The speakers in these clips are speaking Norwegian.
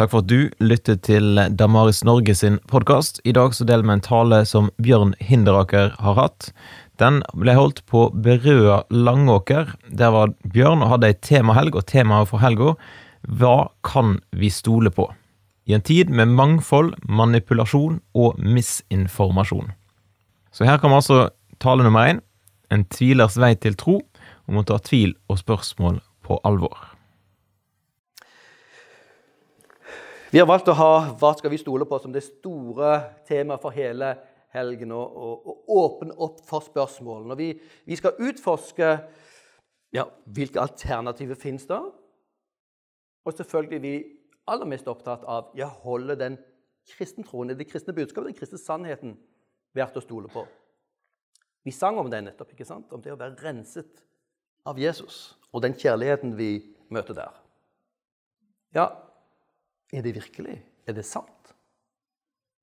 Takk for at du lyttet til Damaris Norge sin podkast. I dag så deler vi en tale som Bjørn Hinderaker har hatt. Den ble holdt på Berøa Langåker. Der var Bjørn og hadde ei temahelg, og temaet for helga Hva kan vi stole på? I en tid med mangfold, manipulasjon og misinformasjon. Så her kommer altså tale nummer én. En tvilers vei til tro, om å ta tvil og spørsmål på alvor. Vi har valgt å ha 'Hva skal vi stole på?' som det store temaet for hele helgen. Og, og, og åpne opp for spørsmålene. Vi, vi skal utforske ja, hvilke alternativer finnes da. Og selvfølgelig er vi aller mest opptatt av ja, holde den kristne troen, det kristne budskapet, den kristne sannheten, verdt å stole på. Vi sang om det nettopp, ikke sant? om det å være renset av Jesus og den kjærligheten vi møter der. Ja, er det virkelig? Er det sant?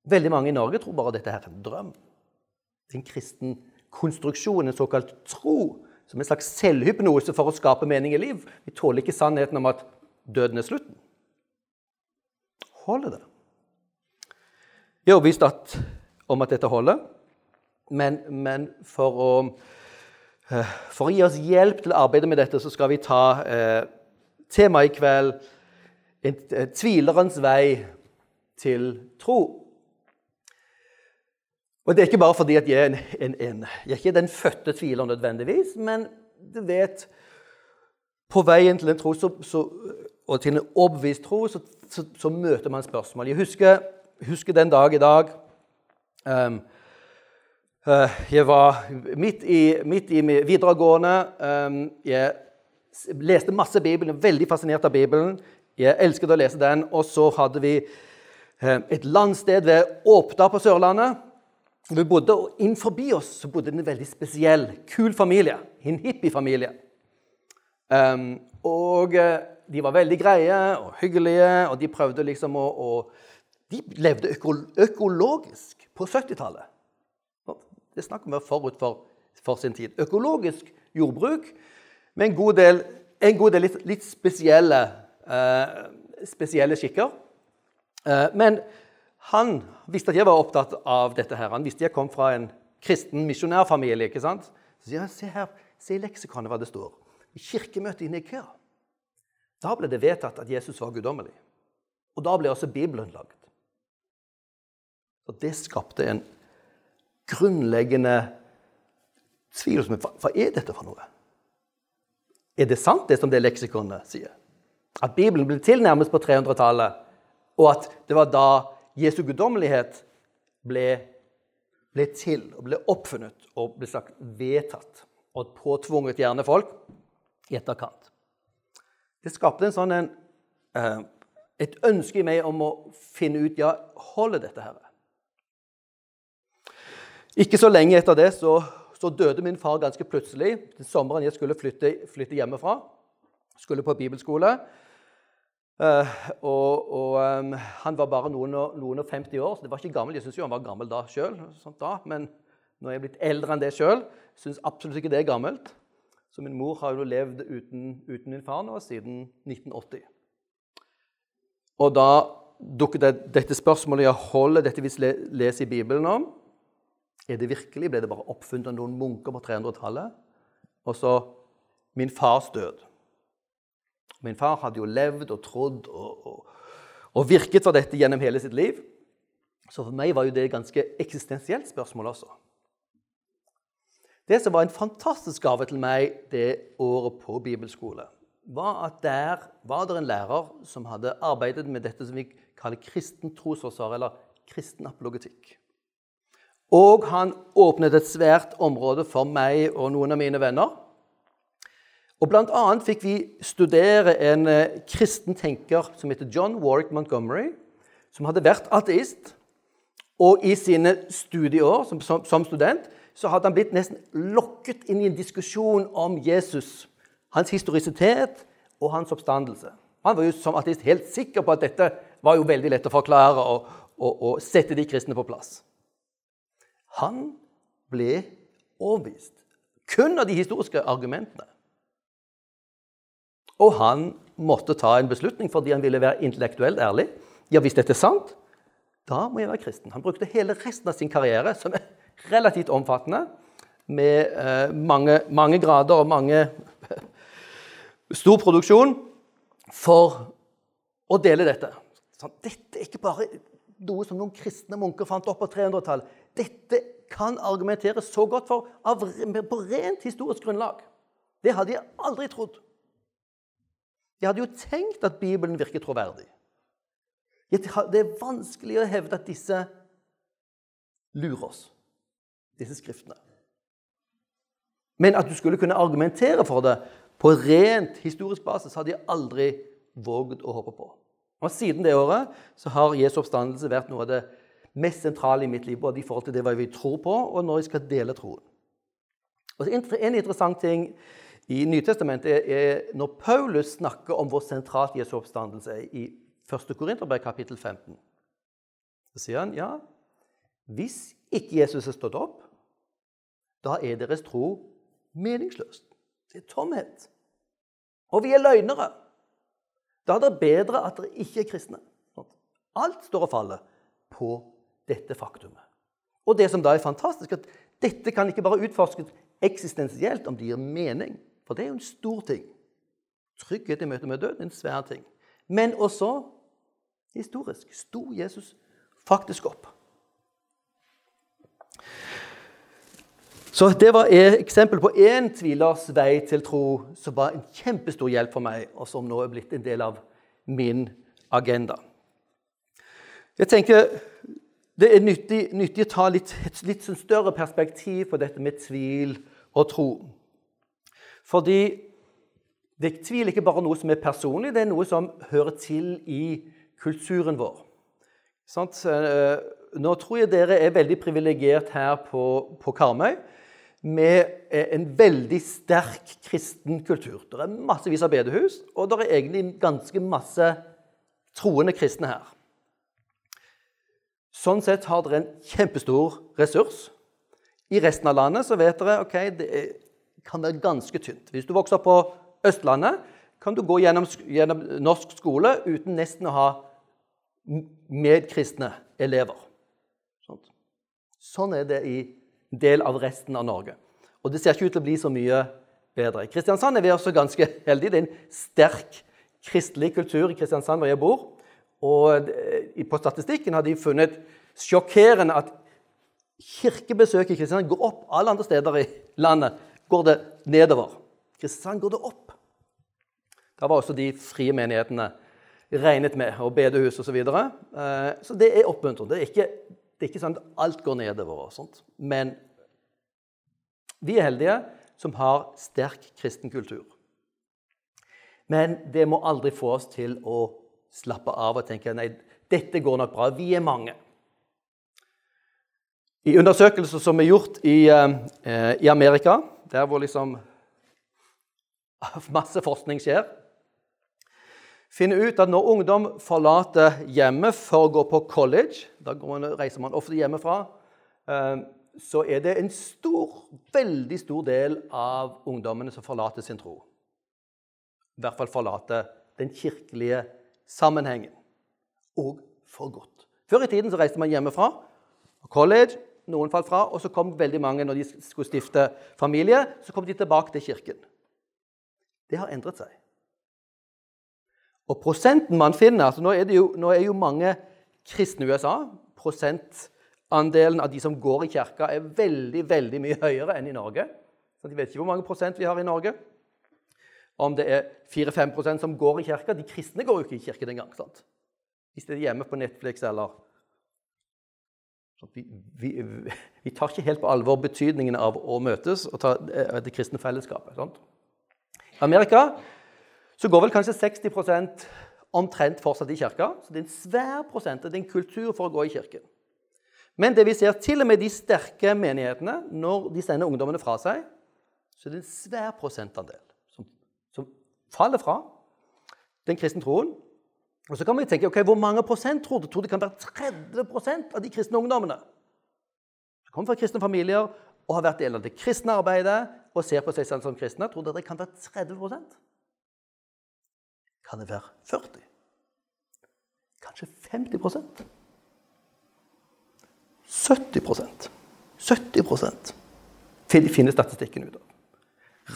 Veldig mange i Norge tror bare dette her er en drøm. En kristen konstruksjon, en såkalt tro, som en slags selvhypnose for å skape mening i liv. Vi tåler ikke sannheten om at døden er slutten. Holder det? Jeg er overbevist om at dette holder, men, men for, å, eh, for, å, gi oss hjelp til å arbeide med dette, så skal vi ta eh, temaet i kveld tvilerens vei til tro. Og Det er ikke bare fordi at jeg er, en, en, en, jeg er ikke den fødte tviler nødvendigvis, men du vet På veien til en tro så, så, og til en overbevist tro så, så, møter man spørsmål. Jeg husker, husker den dag i dag um, uh, Jeg var midt i, midt i videregående. Um, jeg leste masse Bibelen, veldig fascinert av Bibelen. Jeg elsket å lese den. Og så hadde vi eh, et landsted ved Åpda på Sørlandet. Vi bodde, og inn forbi oss så bodde det en veldig spesiell, kul familie. En hippiefamilie. Um, og eh, de var veldig greie og hyggelige, og de prøvde liksom å, å De levde øko, økologisk på 70-tallet. Det er snakk om å være forut for, for, sin tid. Økologisk jordbruk med en god del, en god del litt, litt spesielle spesielle skikker. Eh, men han visste at jeg var opptatt av dette. her. Han visste jeg kom fra en kristen misjonærfamilie. ikke sant? Så sier han, se her, se i leksikonet hva det står. I kirkemøtet i Nikea. Da ble det vedtatt at Jesus var guddommelig. Og da ble også Bibelen laget. Og det skapte en grunnleggende tvil. Hva er dette for noe? Er det sant, det som det leksikonet sier? At Bibelen ble til nærmest på 300-tallet, og at det var da Jesu guddommelighet ble, ble, til og ble oppfunnet og ble sagt vedtatt og påtvunget gjerne folk i etterkant. Det skapte en sånn en, eh, et ønske i meg om å finne ut ja, holder dette her. Ikke så lenge etter det så, så døde min far ganske plutselig. Den sommeren jeg skulle flytte, flytte hjemmefra. Skulle på bibelskole. Uh, og, og um, Han var bare noen og, noen og 50 år, så det var ikke gammel. Jeg syns jo han var gammel da sjøl, men når jeg er blitt eldre enn det sjøl, syns absolutt ikke det er gammelt. Så min mor har jo levd uten, uten min far nå siden 1980. Og da dukket det, dette spørsmålet jeg holder dette vi leser i Bibelen om. Er det virkelig? Ble det bare oppfunnet av noen munker på 300-tallet? Og så min fars død. Min far hadde jo levd og trodd og, og, og, virket for dette gjennom hele sitt liv. Så for meg var jo det et ganske eksistensielt spørsmål også. Det som var en fantastisk gave til meg det året på bibelskole, var at der var det en lærer som hadde arbeidet med dette som vi kaller kristen trosforsvar, eller kristen apologetikk. Og han åpnet et svært område for meg og noen av mine venner. Og annet fikk vi studere en eh, kristen tenker som heter John Warwick Montgomery, som hadde vært ateist. Og i sine studieår som, som, som, student så hadde han blitt nesten lokket inn i en diskusjon om Jesus, hans historisitet og hans oppstandelse. Han var jo som ateist helt sikker på at dette var jo veldig lett å forklare og, og, og sette de kristne på plass. Han ble overbevist kun av de historiske argumentene. Og han måtte ta en beslutning fordi han ville være intellektuelt ærlig. ja, hvis dette er sant, da må jeg være kristen. Han brukte hele resten av sin karriere, som er relativt omfattende, med eh, mange, mange, grader og mange stor produksjon, for å dele dette. Sånn, dette er ikke bare noe som noen kristne munker fant opp på 300-tallet. Dette kan argumenteres så godt for av, på rent historisk grunnlag. Det hadde jeg aldri trodd. Jeg hadde jo tenkt at Bibelen virker troverdig. Det er vanskelig å hevde at disse lurer oss, disse skriftene. Men at du skulle kunne argumentere for det på rent historisk basis, hadde jeg aldri våget å håpe på. Og Siden det året så har Jesu oppstandelse vært noe av det mest sentrale i mitt liv, både i forhold til det vi tror på, og når jeg skal dele troen. Og En interessant ting i Nytestamentet er når Paulus snakker om hvor sentralt Jesu oppstandelse er i 1. Korinterberg kapittel 15. Så sier han ja, hvis ikke Jesus er stått opp, da er deres tro meningsløst. Det er tomhet. Og vi er løgnere. Da er det bedre at dere ikke er kristne. Alt står og faller på dette faktumet. Og det som da er fantastisk, at dette kan ikke bare utforskes eksistensielt om det gir mening. For det er jo en stor ting. Trygghet i møte med døden er en svær ting. Men også historisk. Sto Jesus faktisk opp? Så Det var et eksempel på én tvilers vei til tro som var en kjempestor hjelp for meg, og som nå er blitt en del av min agenda. Jeg tenker Det er nyttig, nyttig å ta litt, et litt sånn større perspektiv på dette med tvil og tro. Fordi det er ikke bare noe som er personlig, det er noe som hører til i kulturen vår. Sånt? nå tror jeg dere er veldig privilegert her på, på Karmøy med eh, en veldig sterk kristen kultur. Det er massevis av bedehus, og det er egentlig ganske masse troende kristne her. Sånn sett har dere en kjempestor ressurs. I resten av landet så vet dere ok, det kan være ganske tynt. Hvis du vokser på Østlandet, kan du gå gjennom, gjennom norsk skole uten nesten å ha medkristne elever. Sånn er det i en del av resten av Norge. Og det ser ikke ut til å bli så mye bedre. Kristiansand er vi også ganske heldige. Det er en sterk kristelig kultur i Kristiansand hvor jeg bor. Og på statistikken har de funnet sjokkerende at kirkebesøket i Kristiansand går opp. Alle andre steder i landet går det nedover. Kristiansand går det opp. Da var også de frie menighetene regnet med, og bedehus osv. Så, videre. Eh, så det er oppmuntrende. Det er ikke det er ikke sånn at alt går nedover. og sånt. Men vi er heldige som har sterk kristen kultur. Men det må aldri få oss til å slappe av og tenke nei, dette går nok bra. Vi er mange. I undersøkelser som er gjort i, eh, i Amerika, der hvor liksom masse forskning skjer, finner ut at når ungdom forlater hjemmet for å gå på college Da reiser man ofte hjemmefra. Eh, så er det en stor, veldig stor del av ungdommene som forlater sin tro. I hvert fall forlater den kirkelige sammenhengen. Og for godt. Før i tiden så reiste man hjemmefra. College, noen falt fra, og så kom veldig mange når de skulle stifte familie, så kom de tilbake til kirken. Det har endret seg. Og prosenten man finner altså nå, er jo, nå er jo mange kristne i USA. Prosentandelen av de som går i kirka, er veldig veldig mye høyere enn i Norge. Så De vet ikke hvor mange prosent vi har i Norge. Om det er 4-5% som går i kirka. De kristne går jo ikke i kirken engang. sant? Hvis de er hjemme på Netflix eller vi, vi, vi, tar ikke helt på alvor betydningen av å møtes og ta eh, det kristne fellesskapet. Sant? Amerika så går vel kanskje 60% omtrent fortsatt i kirka. Så det er en svær prosent, det er en kultur for å gå i kirken. Men det vi ser til og med de sterke menighetene, når de sender ungdommene fra seg, så er det en svær prosentandel som, som faller fra den kristne troen. Og så kan vi tenke ok, hvor mange prosent tror du? Tror det kan være 30% av de kristne ungdommene? Som kommer fra kristne familier og har vært del av det kristne arbeidet og ser på seg selv som kristne. Tror dere det kan være 30% kan det være 40? Kanskje 50% 70% 70% finner statistikken ut av.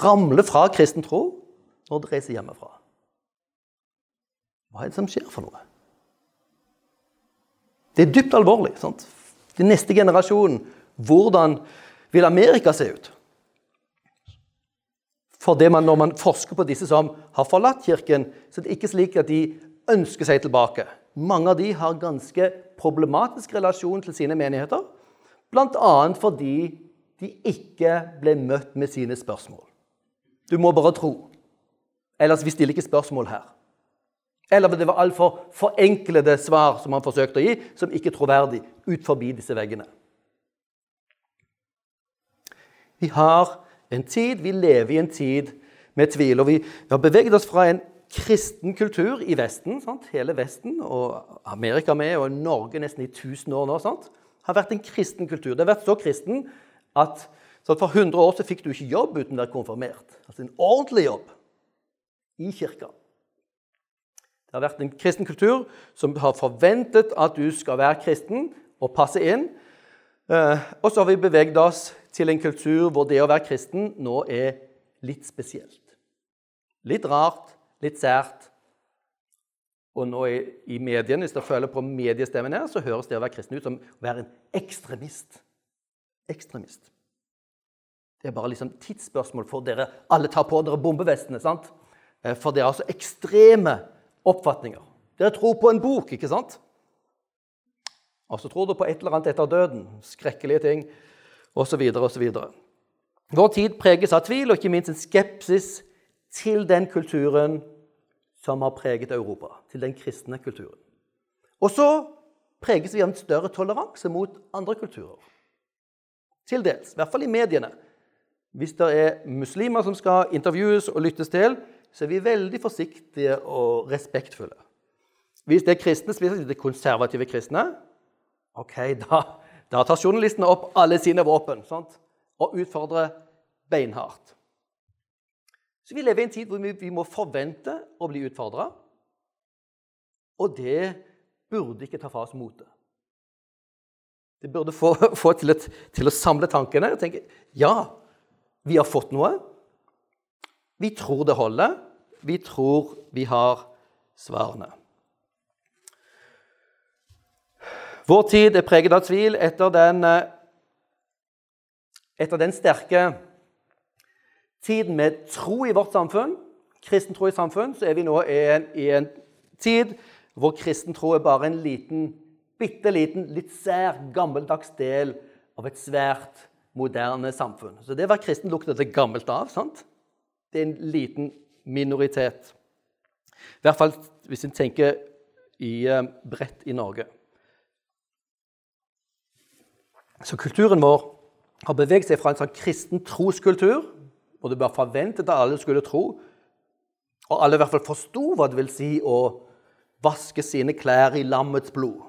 Ramler fra kristen tro når de reiser hjemmefra. Hva er det som skjer for noe? Det er dypt alvorlig. sant? Den neste generasjonen, hvordan vil Amerika se ut? For det man, Når man forsker på disse som har forlatt kirken, så er det ikke slik at de ønsker seg tilbake. Mange av de har ganske problematisk relasjon til sine menigheter. Bl.a. fordi de ikke ble møtt med sine spørsmål. Du må bare tro. Ellers vi stiller ikke spørsmål her. Eller det var altfor forenklede svar som han forsøkte å gi, som ikke er troverdig ut forbi disse veggene. Vi har en tid, vi lever i en tid med tvil. Og vi har beveget oss fra en kristen kultur i Vesten, sant? hele Vesten, og Amerika med, og Norge nesten i 1000 år nå, sant? har vært en kristen kultur. Det har vært så kristen at for 100 år så fikk du ikke jobb uten å være konfirmert. Altså en ordentlig jobb i kirka. Det har vært en kristen kultur som har forventet at du skal være kristen og passe inn. Eh, og så har vi beveget oss til en kultur hvor det å være kristen nå er litt spesielt. Litt rart, litt sært. Og nå i, i mediene, hvis dere føler på mediestemmen her, så høres det å være kristen ut som å være en ekstremist. Ekstremist. Det er bare liksom tidsspørsmål for dere alle tar på dere bombevestene. sant? Eh, for det er altså ekstreme oppfatninger. Dere tror på en bok, ikke sant? Og så tror du på et eller annet etter døden. Skrekkelige ting, osv. osv. Vår tid preges av tvil og ikke minst en skepsis til den kulturen som har preget Europa. Til den kristne kulturen. Og så preges vi av en større toleranse mot andre kulturer. Til dels. I hvert fall i mediene. Hvis det er muslimer som skal intervjues og lyttes til, så er vi veldig forsiktige og respektfulle. Hvis det er kristne, så det konservative kristne, ok, da, da, tar journalistene opp alle sine våpen sant? og utfordrer beinhardt. Så Vi lever i en tid hvor vi, vi må forvente å bli utfordra. Og det burde ikke ta fra oss motet. Det burde få, få til, til, å samle tankene og tenke ja, vi har fått noe. Vi tror det holder. Vi tror vi har svarene. Vår tid er preget av tvil etter den, eh, etter den sterke tiden med tro i vårt samfunn, kristen tro i samfunn, så er vi nå i en, i en tid hvor kristen tro er bare en liten, bitte liten, litt sær, gammeldags del av et svært moderne samfunn. Så det var kristen lukter det gammelt av. sant? Det er en liten minoritet. I hvert fall hvis en tenker i, uh, bredt i Norge. Så kulturen vår har beveget seg fra en sånn kristen troskultur, hvor det var forventet at alle skulle tro, og alle i hvert fall forsto hva det vil si å vaske sine klær i lammets blod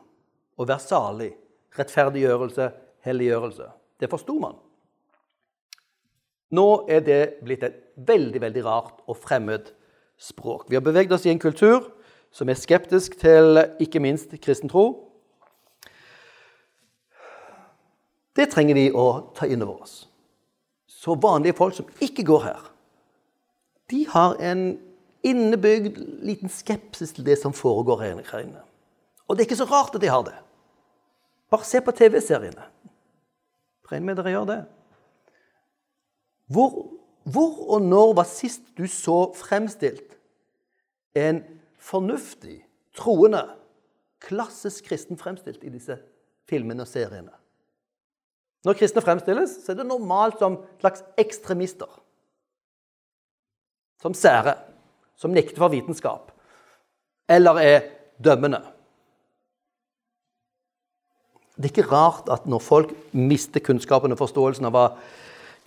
og være salig. Rettferdiggjørelse, helliggjørelse. Det forsto man. Nå er det blitt et veldig veldig rart og fremmed språk. Vi har beveget oss i en kultur som er skeptisk til ikke minst kristen tro. Det trenger vi å ta inn over oss. Så vanlige folk som ikke går her, de har en innebygd liten skepsis til det som foregår her inne. Og det er ikke så rart at de har det. Bare se på TV-seriene. Regner med dere gjør det. Hvor, hvor, og når var sist du så fremstilt en fornuftig, troende, klassisk kristen fremstilt i disse filmene og seriene? Når kristne fremstilles, så er det normalt som slags ekstremister. Som sære, som nekter for vitenskap, eller er dømmende. Det er ikke rart at når folk mister kunnskapen og forståelsen av hva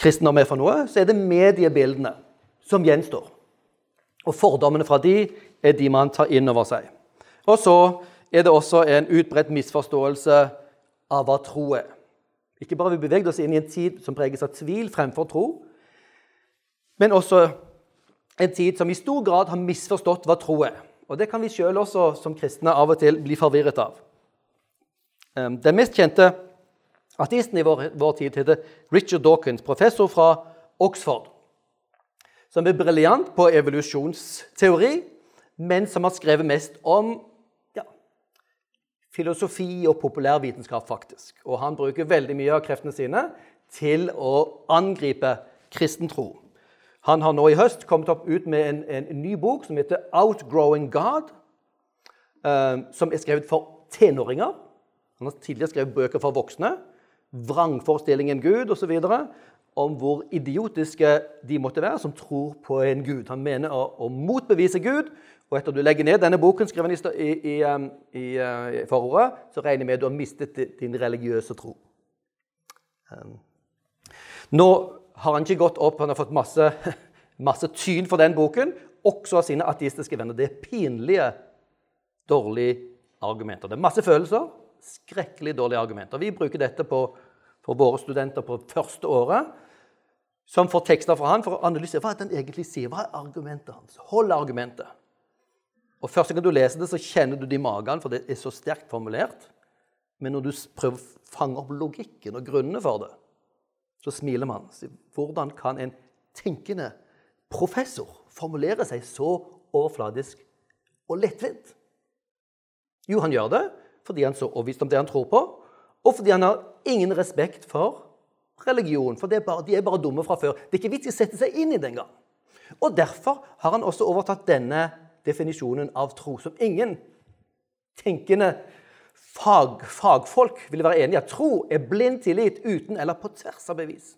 kristendom er for noe, så er det mediebildene som gjenstår. Og fordommene fra de er de man tar inn over seg. Og så er det også en utbredt misforståelse av hva tro er. Ikke bare har vi beveget oss inn i en tid som preges av tvil fremfor tro, men også en tid som i stor grad har misforstått hva tro er. Og det kan vi sjøl også som kristne av og til bli forvirret av. Um, den mest kjente ateisten i vår, vår tid heter Richard Dawkins, professor fra Oxford. Som er briljant på evolusjonsteori, men som har skrevet mest om ja, filosofi og populærvitenskap, faktisk. Og han bruker veldig mye av kreftene sine til å angripe kristen tro. Han har nå i høst kommet opp ut med en, en ny bok som heter 'Outgrowing God', eh, som er skrevet for tenåringer. Han har tidligere skrevet bøker for voksne. 'Vrangforestillingen Gud' osv. Om hvor idiotiske de måtte være som tror på en gud. Han mener å, å motbevise Gud. Og etter du legger ned denne boken, skriver han i, i, i, i uh, forordet, så regner jeg med at du har mistet din religiøse tro. Um, nå har han ikke gått opp, han har fått masse, masse tyn for den boken, også av sine ateistiske venner. Det er pinlige, dårlige argumenter. Det er masse følelser, skrekkelig dårlige argumenter. Vi bruker dette på, for våre studenter på første året, som får tekster fra han for å analysere hva han egentlig sier. Hva er argumentet hans? Hold argumentet. Og Første gang du leser det, så kjenner du det i magen, for det er så sterkt formulert. Men når du prøver å fange opp logikken og grunnene for det, så smiler man. Hvordan kan en tenkende professor formulere seg så overfladisk og lettvint? Jo, han gjør det fordi han så overbevist om det han tror på, og fordi han har ingen respekt for religion. For er bare, de er bare dumme fra før. Det er ikke vits i å sette seg inn i det engang. Og derfor har han også overtatt denne definisjonen av tro, som ingen tenkende fag, fagfolk ville være enig i at tro er blind tillit uten eller på tvers av bevis.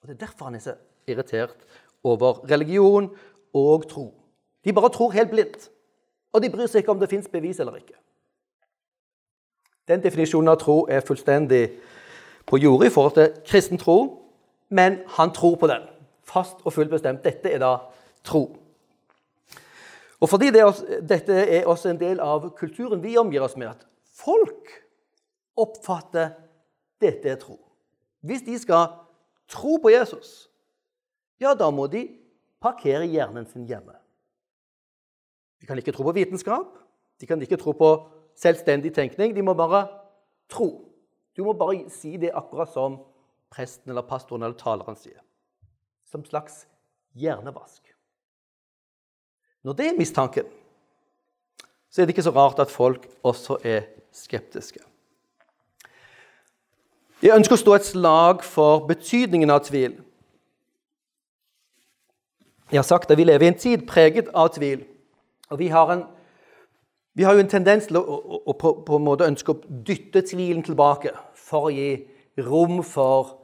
Og Det er derfor han er så irritert over religion og tro. De bare tror helt blindt, og de bryr seg ikke om det fins bevis eller ikke. Den definisjonen av tro er fullstendig på jordet i forhold til kristen tro, men han tror på den. Fast og fullt bestemt. Dette er da tro. Og fordi det er, dette er også en del av kulturen vi omgir oss med, at folk oppfatter dette er tro. Hvis de skal tro på Jesus, ja, da må de parkere hjernen sin hjemme. De kan ikke tro på vitenskap, de kan ikke tro på selvstendig tenkning. De må bare tro. Du må bare si det akkurat som presten eller pastoren eller taleren sier. Som slags hjernevask. Når det er mistanken, så er det ikke så rart at folk også er skeptiske. Jeg ønsker å stå et slag for betydningen av tvil. Jeg har sagt at vi lever i en tid preget av tvil. Og vi har, en, vi har jo en tendens til å, å, å på, på, en måte ønske å dytte tvilen tilbake for å gi rom for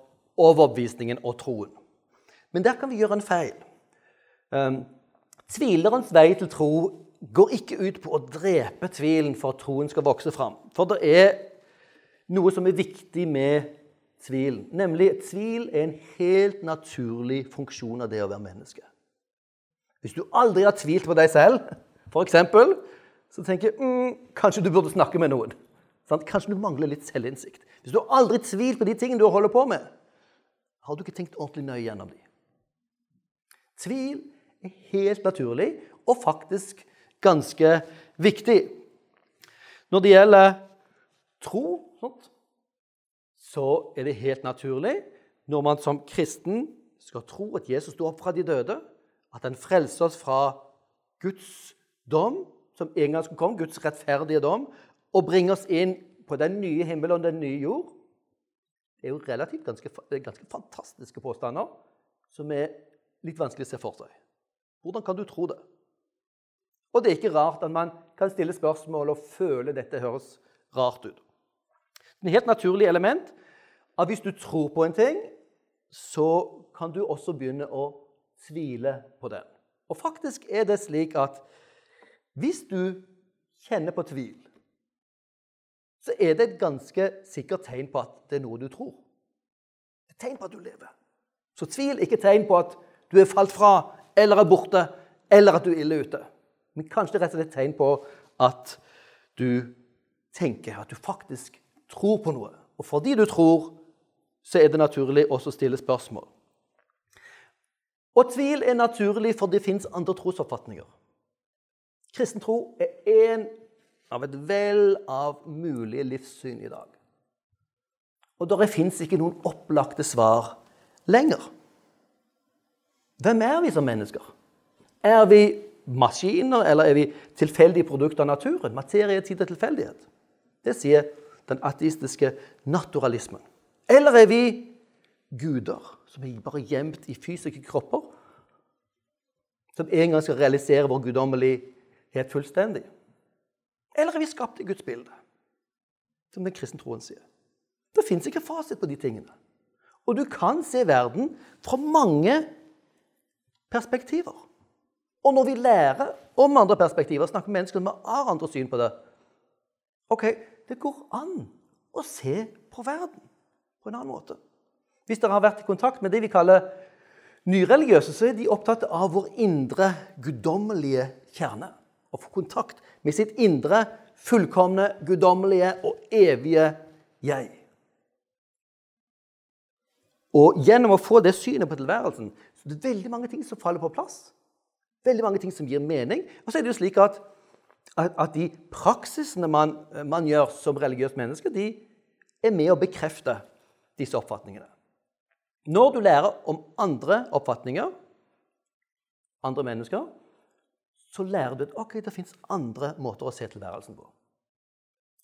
overbevisningen og troen. Men der kan vi gjøre en feil. Um, tvilerens vei til tro går ikke ut på å drepe tvilen for at troen skal vokse fram. For det er noe som er viktig med tvilen. Nemlig at tvil er en helt naturlig funksjon av det å være menneske. Hvis du aldri har tvilt på deg selv, f.eks., så tenker jeg mm, kanskje du burde snakke med noen. Sant? Kanskje du mangler litt selvinnsikt. Hvis du aldri tviler på de tingene du holder på med, har du ikke tenkt ordentlig nøye gjennom dem. Tvil er helt naturlig og faktisk ganske viktig. Når det gjelder tro, så er det helt naturlig når man som kristen skal tro at Jesus sto opp fra de døde, at han frelser oss fra Guds dom, som en gang skulle komme, Guds rettferdige dom, og bringe oss inn på den nye himmelen og den nye jord. Det er jo relativt ganske, ganske fantastiske påstander som er litt vanskelig å se for seg. Hvordan kan du tro det? Og det er ikke rart at man kan stille spørsmål og føle dette høres rart ut. Det er et helt naturlig element at hvis du tror på en ting, så kan du også begynne å tvile på den. Og faktisk er det slik at hvis du kjenner på tvil, så er det et ganske sikkert tegn på at det er noe du tror. Er et tegn på at du lever. Så tvil er ikke tegn på at du er falt fra, eller er borte, eller at du er ille ute. Men kanskje det rett og slett et tegn på at du tenker, at du faktisk tror på noe. Og fordi du tror, så er det naturlig også å stille spørsmål. Og tvil er naturlig, for det fins andre trosoppfatninger. Kristen tro er én av et vell av mulige livssyn i dag. Og det fins ikke noen opplagte svar lenger. Hvem er vi som mennesker? Er vi maskiner, eller er vi tilfeldige produkter av naturen? Materie, tid og tilfeldighet. Det sier den ateistiske naturalismen. Eller er vi guder som er bare gjemt i fysiske kropper? Som en gang skal realisere vår guddommelighet fullstendig? Eller er vi skapt i Guds bilde? Som den kristne troen sier. Det fins ikke fasit på de tingene. Og du kan se verden fra mange perspektiver. Og når vi lærer om andre perspektiver, snakker med mennesker som andre syn på det Ok, det går an å se på verden på en annen måte. Hvis dere har vært i kontakt med det vi kaller nyreligiøse, så er de opptatt av vår indre guddommelige kjerne. Å få kontakt med sitt indre, fullkomne, guddommelige og evige jeg. Og gjennom å få det synet på tilværelsen så det er veldig mange ting som faller på plass. Veldig mange ting som gir mening. Og så er det jo slik at, at, at de praksisene man, man, gjør som religiøst menneske, de er med å bekrefte disse oppfatningene. Når du lærer om andre oppfatninger, andre mennesker, så lærer du at ok, det fins andre måter å se tilværelsen på.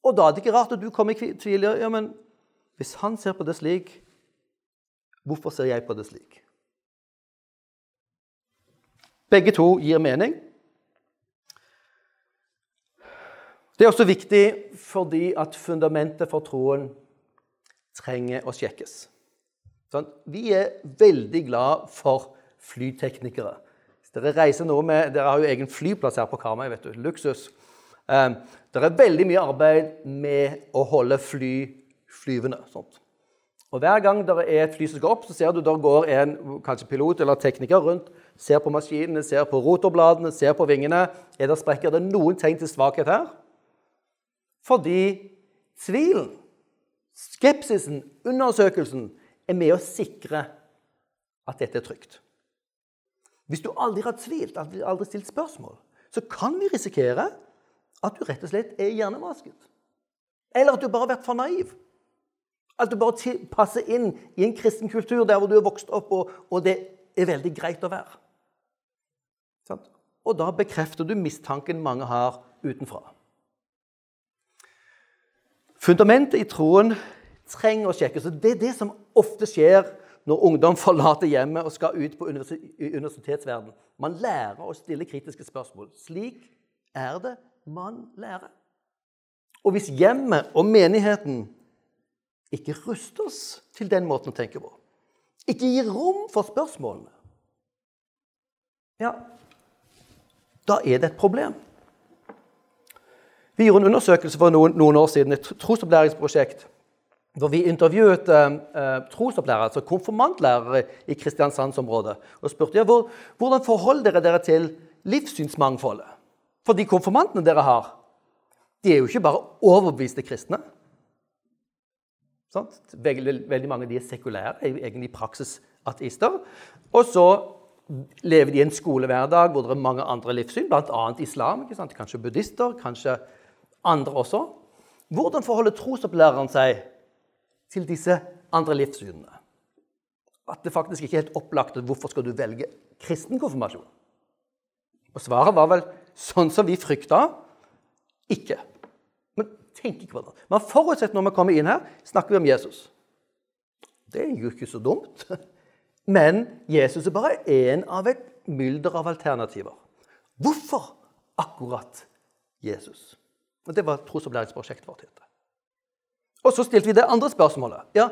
Og da er det ikke rart at du kommer i tvil. Ja, men hvis han ser på det slik, Hvorfor ser jeg på det slik? Begge to gir mening. Det er også viktig fordi at fundamentet for troen trenger å sjekkes. Sånn, vi er veldig glad for flyteknikere. Dere reiser noe med, Dere har jo egen flyplass her på Karmøy. vet du, Luksus. Um, det er veldig mye arbeid med å holde fly flyvende. Sånt. Og Hver gang det er et fly som skal opp, så ser du der går en kanskje pilot eller tekniker rundt, ser på maskinene, ser på rotorbladene, ser på vingene. Er det sprekker? Er det noen tegn til svakhet her? Fordi tvilen, skepsisen, undersøkelsen er med å sikre at dette er trygt. Hvis du aldri har tvilt, aldri, stilt spørsmål, så kan vi risikere at du rett og slett er hjernevasket. Eller at du bare har vært for naiv. At du bare passer inn i en kristen kultur der hvor du er vokst opp, og, og det er veldig greit å være. Sånn? Og da bekrefter du mistanken mange har utenfra. Fundamentet i troen trenger å sjekkes. og Det er det som ofte skjer når ungdom forlater hjemmet og skal ut på universitetsverden. Man lærer å stille kritiske spørsmål. Slik er det man lærer. Og hvis hjemmet og menigheten ikke ruster oss til den måten å tenke på. Ikke gir rom for spørsmålene. Ja, da er det et problem. Vi gjorde en undersøkelse for noen, noen år siden, et trosopplæringsprosjekt, hvor vi intervjuet eh, eh trosopplærere, altså konfirmantlærere i Kristiansandsområdet, og spurte ja, hvor, hvordan forholder dere dere til livssynsmangfoldet. For de konfirmantene dere har, de er jo ikke bare overbeviste kristne. Veldig, veldig, mange av de er sekulære, er jo egentlig i praksis ateister. Og så lever de i en skolehverdag hvor det er mange andre livssyn, bl.a. islam. Kanskje buddhister, kanskje andre også. Hvordan forholder trosopplæreren seg til disse andre livssynene? At det faktisk ikke er helt opplagt hvorfor skal du velge kristen konfirmasjon? Og svaret var vel sånn som vi frykta ikke Men tenk ikke på det. Man forutsetter når vi kommer inn her, snakker vi om Jesus. Det er jo ikke så dumt. Men Jesus er bare én av et mylder av alternativer. Hvorfor akkurat Jesus? Og Det var trosopplæringsprosjektet vårt. Og så stilte vi det andre spørsmålet. Ja,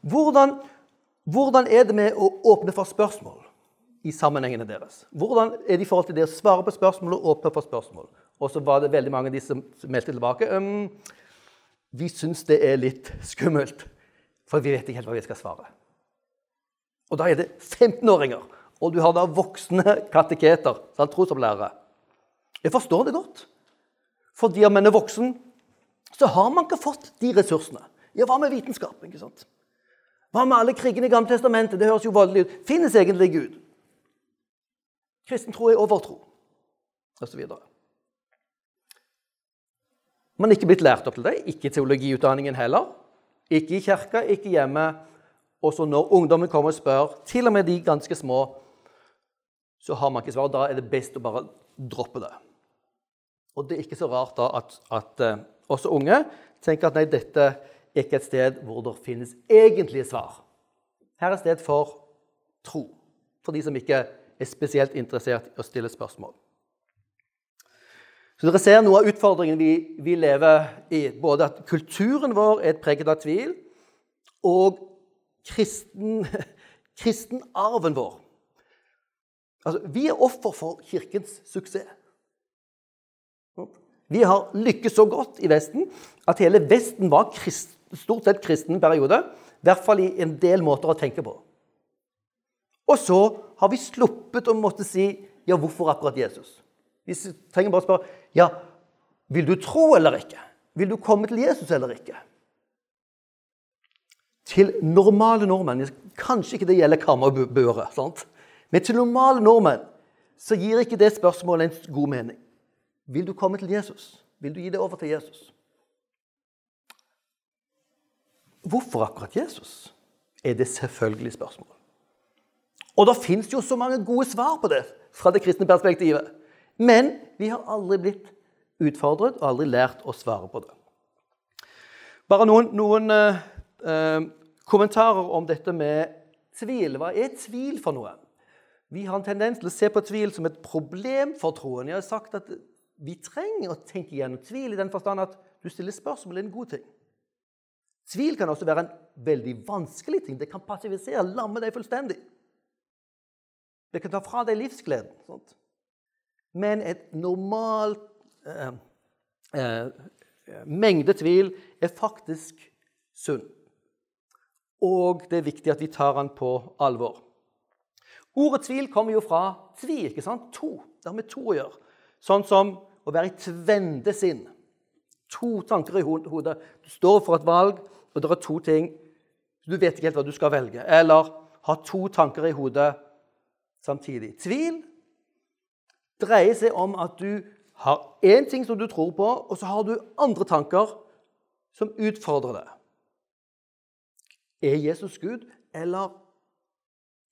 hvordan, hvordan er det med å åpne for spørsmål i sammenhengene deres? Hvordan er det i forhold til det å svare på spørsmål og åpne for spørsmål? Og så var det veldig mange av de som meldte tilbake. Um, vi syns det er litt skummelt, for vi vet ikke helt hva vi skal svare. Og da er det 15-åringer, og du har da voksne kateketer, trosopplærere. Jeg forstår det godt. Fordi om man er voksen, så har man ikke fått de ressursene. Ja, hva med vitenskap? ikke sant? Hva med alle krigene i Gamle Testamentet? Det høres jo voldelig ut. Finnes egentlig Gud? Kristen tro er overtro, osv. Man er ikke blitt lært opp til det. Ikke i teologiutdanningen heller. Ikke i kirka, ikke hjemme. Og så når ungdommen kommer og spør, til og med de ganske små, så har man ikke svar. Da er det best å bare droppe det. Og det er ikke så rart da at, at uh, også unge tenker at nei, dette er ikke et sted hvor det finnes egentlige svar. Her er et sted for tro, for de som ikke er spesielt interessert i å stille spørsmål. Så dere ser noe av utfordringen vi, vi lever i. Både at kulturen vår er preget av tvil, og kristen, kristenarven vår. Altså, vi er offer for Kirkens suksess. Vi har lykkes så godt i Vesten at hele Vesten var krist, stort sett kristen periode. I hvert fall i en del måter å tenke på. Og så har vi sluppet å måtte si ja, hvorfor akkurat Jesus? Vi trenger bare å spørre ja, vil du tro eller ikke? Vil du komme til Jesus eller ikke? Til normale nordmenn Kanskje ikke det gjelder kammerbuere, men til normale nordmenn så gir ikke det spørsmålet en god mening. Vil du komme til Jesus? Vil du gi det over til Jesus? Hvorfor akkurat Jesus? er det selvfølgelig spørsmål. Og det fins jo så mange gode svar på det fra det kristne perspektivet. Men vi har aldri blitt utfordret og aldri lært å svare på det. Bare noen, noen eh, eh, kommentarer om dette med tvil. Hva er tvil for noe? Vi har en tendens til å se på tvil som et problem for troen. Jeg har sagt at vi trenger å tenke gjennom tvil i den forstand at du stiller spørsmål er en god ting. Tvil kan også være en veldig vanskelig ting. Det kan passivisere, lamme deg fullstendig. Det kan ta fra deg livsgleden. Sånt. Men et normalt eh, eh, mengde tvil er faktisk sunn. Og det er viktig at vi tar den på alvor. Ordet tvil kommer jo fra tvi, ikke sant? To. Det har med to å gjøre. Sånn som å være i tvende sinn. To tanker i hodet. Du står for et valg, og det er to ting. Du vet ikke helt hva du skal velge. Eller ha to tanker i hodet samtidig. Tvil dreier seg om at du har én ting som du tror på, og så har du andre tanker som utfordrer deg. Er Jesus Gud, eller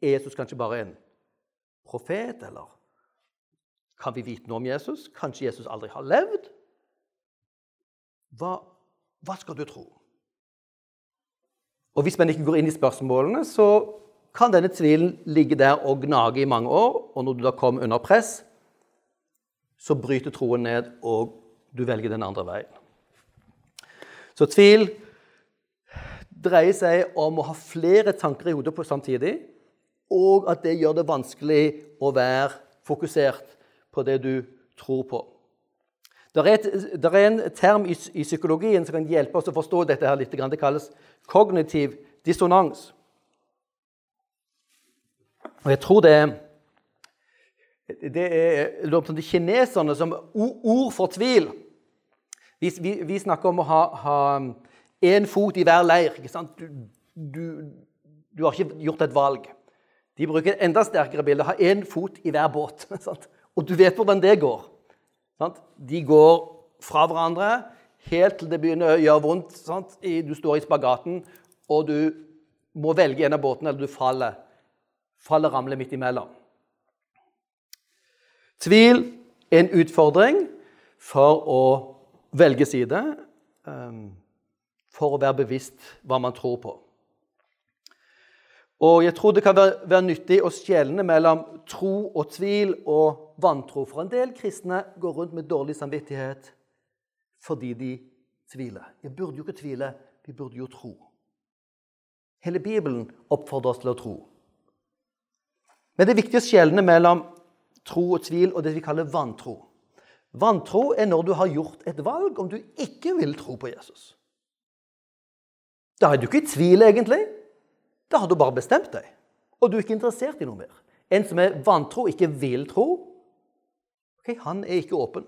er Jesus kanskje bare en profet, eller kan vi vite noe om Jesus? Kanskje Jesus aldri har levd? Hva, hva skal du tro? Og Hvis man ikke går inn i spørsmålene, så kan denne tvilen ligge der og gnage i mange år. Og når du da kommer under press, så bryter troen ned, og du velger den andre veien. Så tvil dreier seg om å ha flere tanker i hodet på samtidig, og at det gjør det vanskelig å være fokusert på det du tror på. Det er, er en term i, i, psykologien som kan hjelpe oss å forstå dette her litt. Det kalles kognitiv dissonans. Og jeg tror det er det er de kineserne som ord for tvil. Vi, vi, vi snakker om å ha én fot i hver leir. Du, du, du, har ikke gjort et valg. De bruker et enda sterkere bilde. Ha én fot i hver båt. Sant? Og du vet hvordan det går. Sant? De går fra hverandre helt til det begynner å gjøre vondt. Sant? Du står i spagaten, og du må velge en av båtene, eller du faller. Faller ramler midt imellom. Tvil er en utfordring for å velge side, ehm, for å være bevisst hva man tror på. Og jeg tror det kan være, være nyttig å skjelne mellom tro og tvil og vantro. For en del kristne går rundt med dårlig samvittighet fordi de tviler. Vi burde jo ikke tvile, vi burde jo tro. Hele Bibelen oppfordrer oss til å tro. Men det er viktig å skjelne mellom tro og tvil og det vi kaller vantro. Vantro er når du har gjort et valg om du ikke vil tro på Jesus. Da er du ikke i tvil, egentlig. Da har du bare bestemt deg, og du er ikke interessert i noe mer. En som er vantro, ikke vil tro, okay, han er ikke åpen.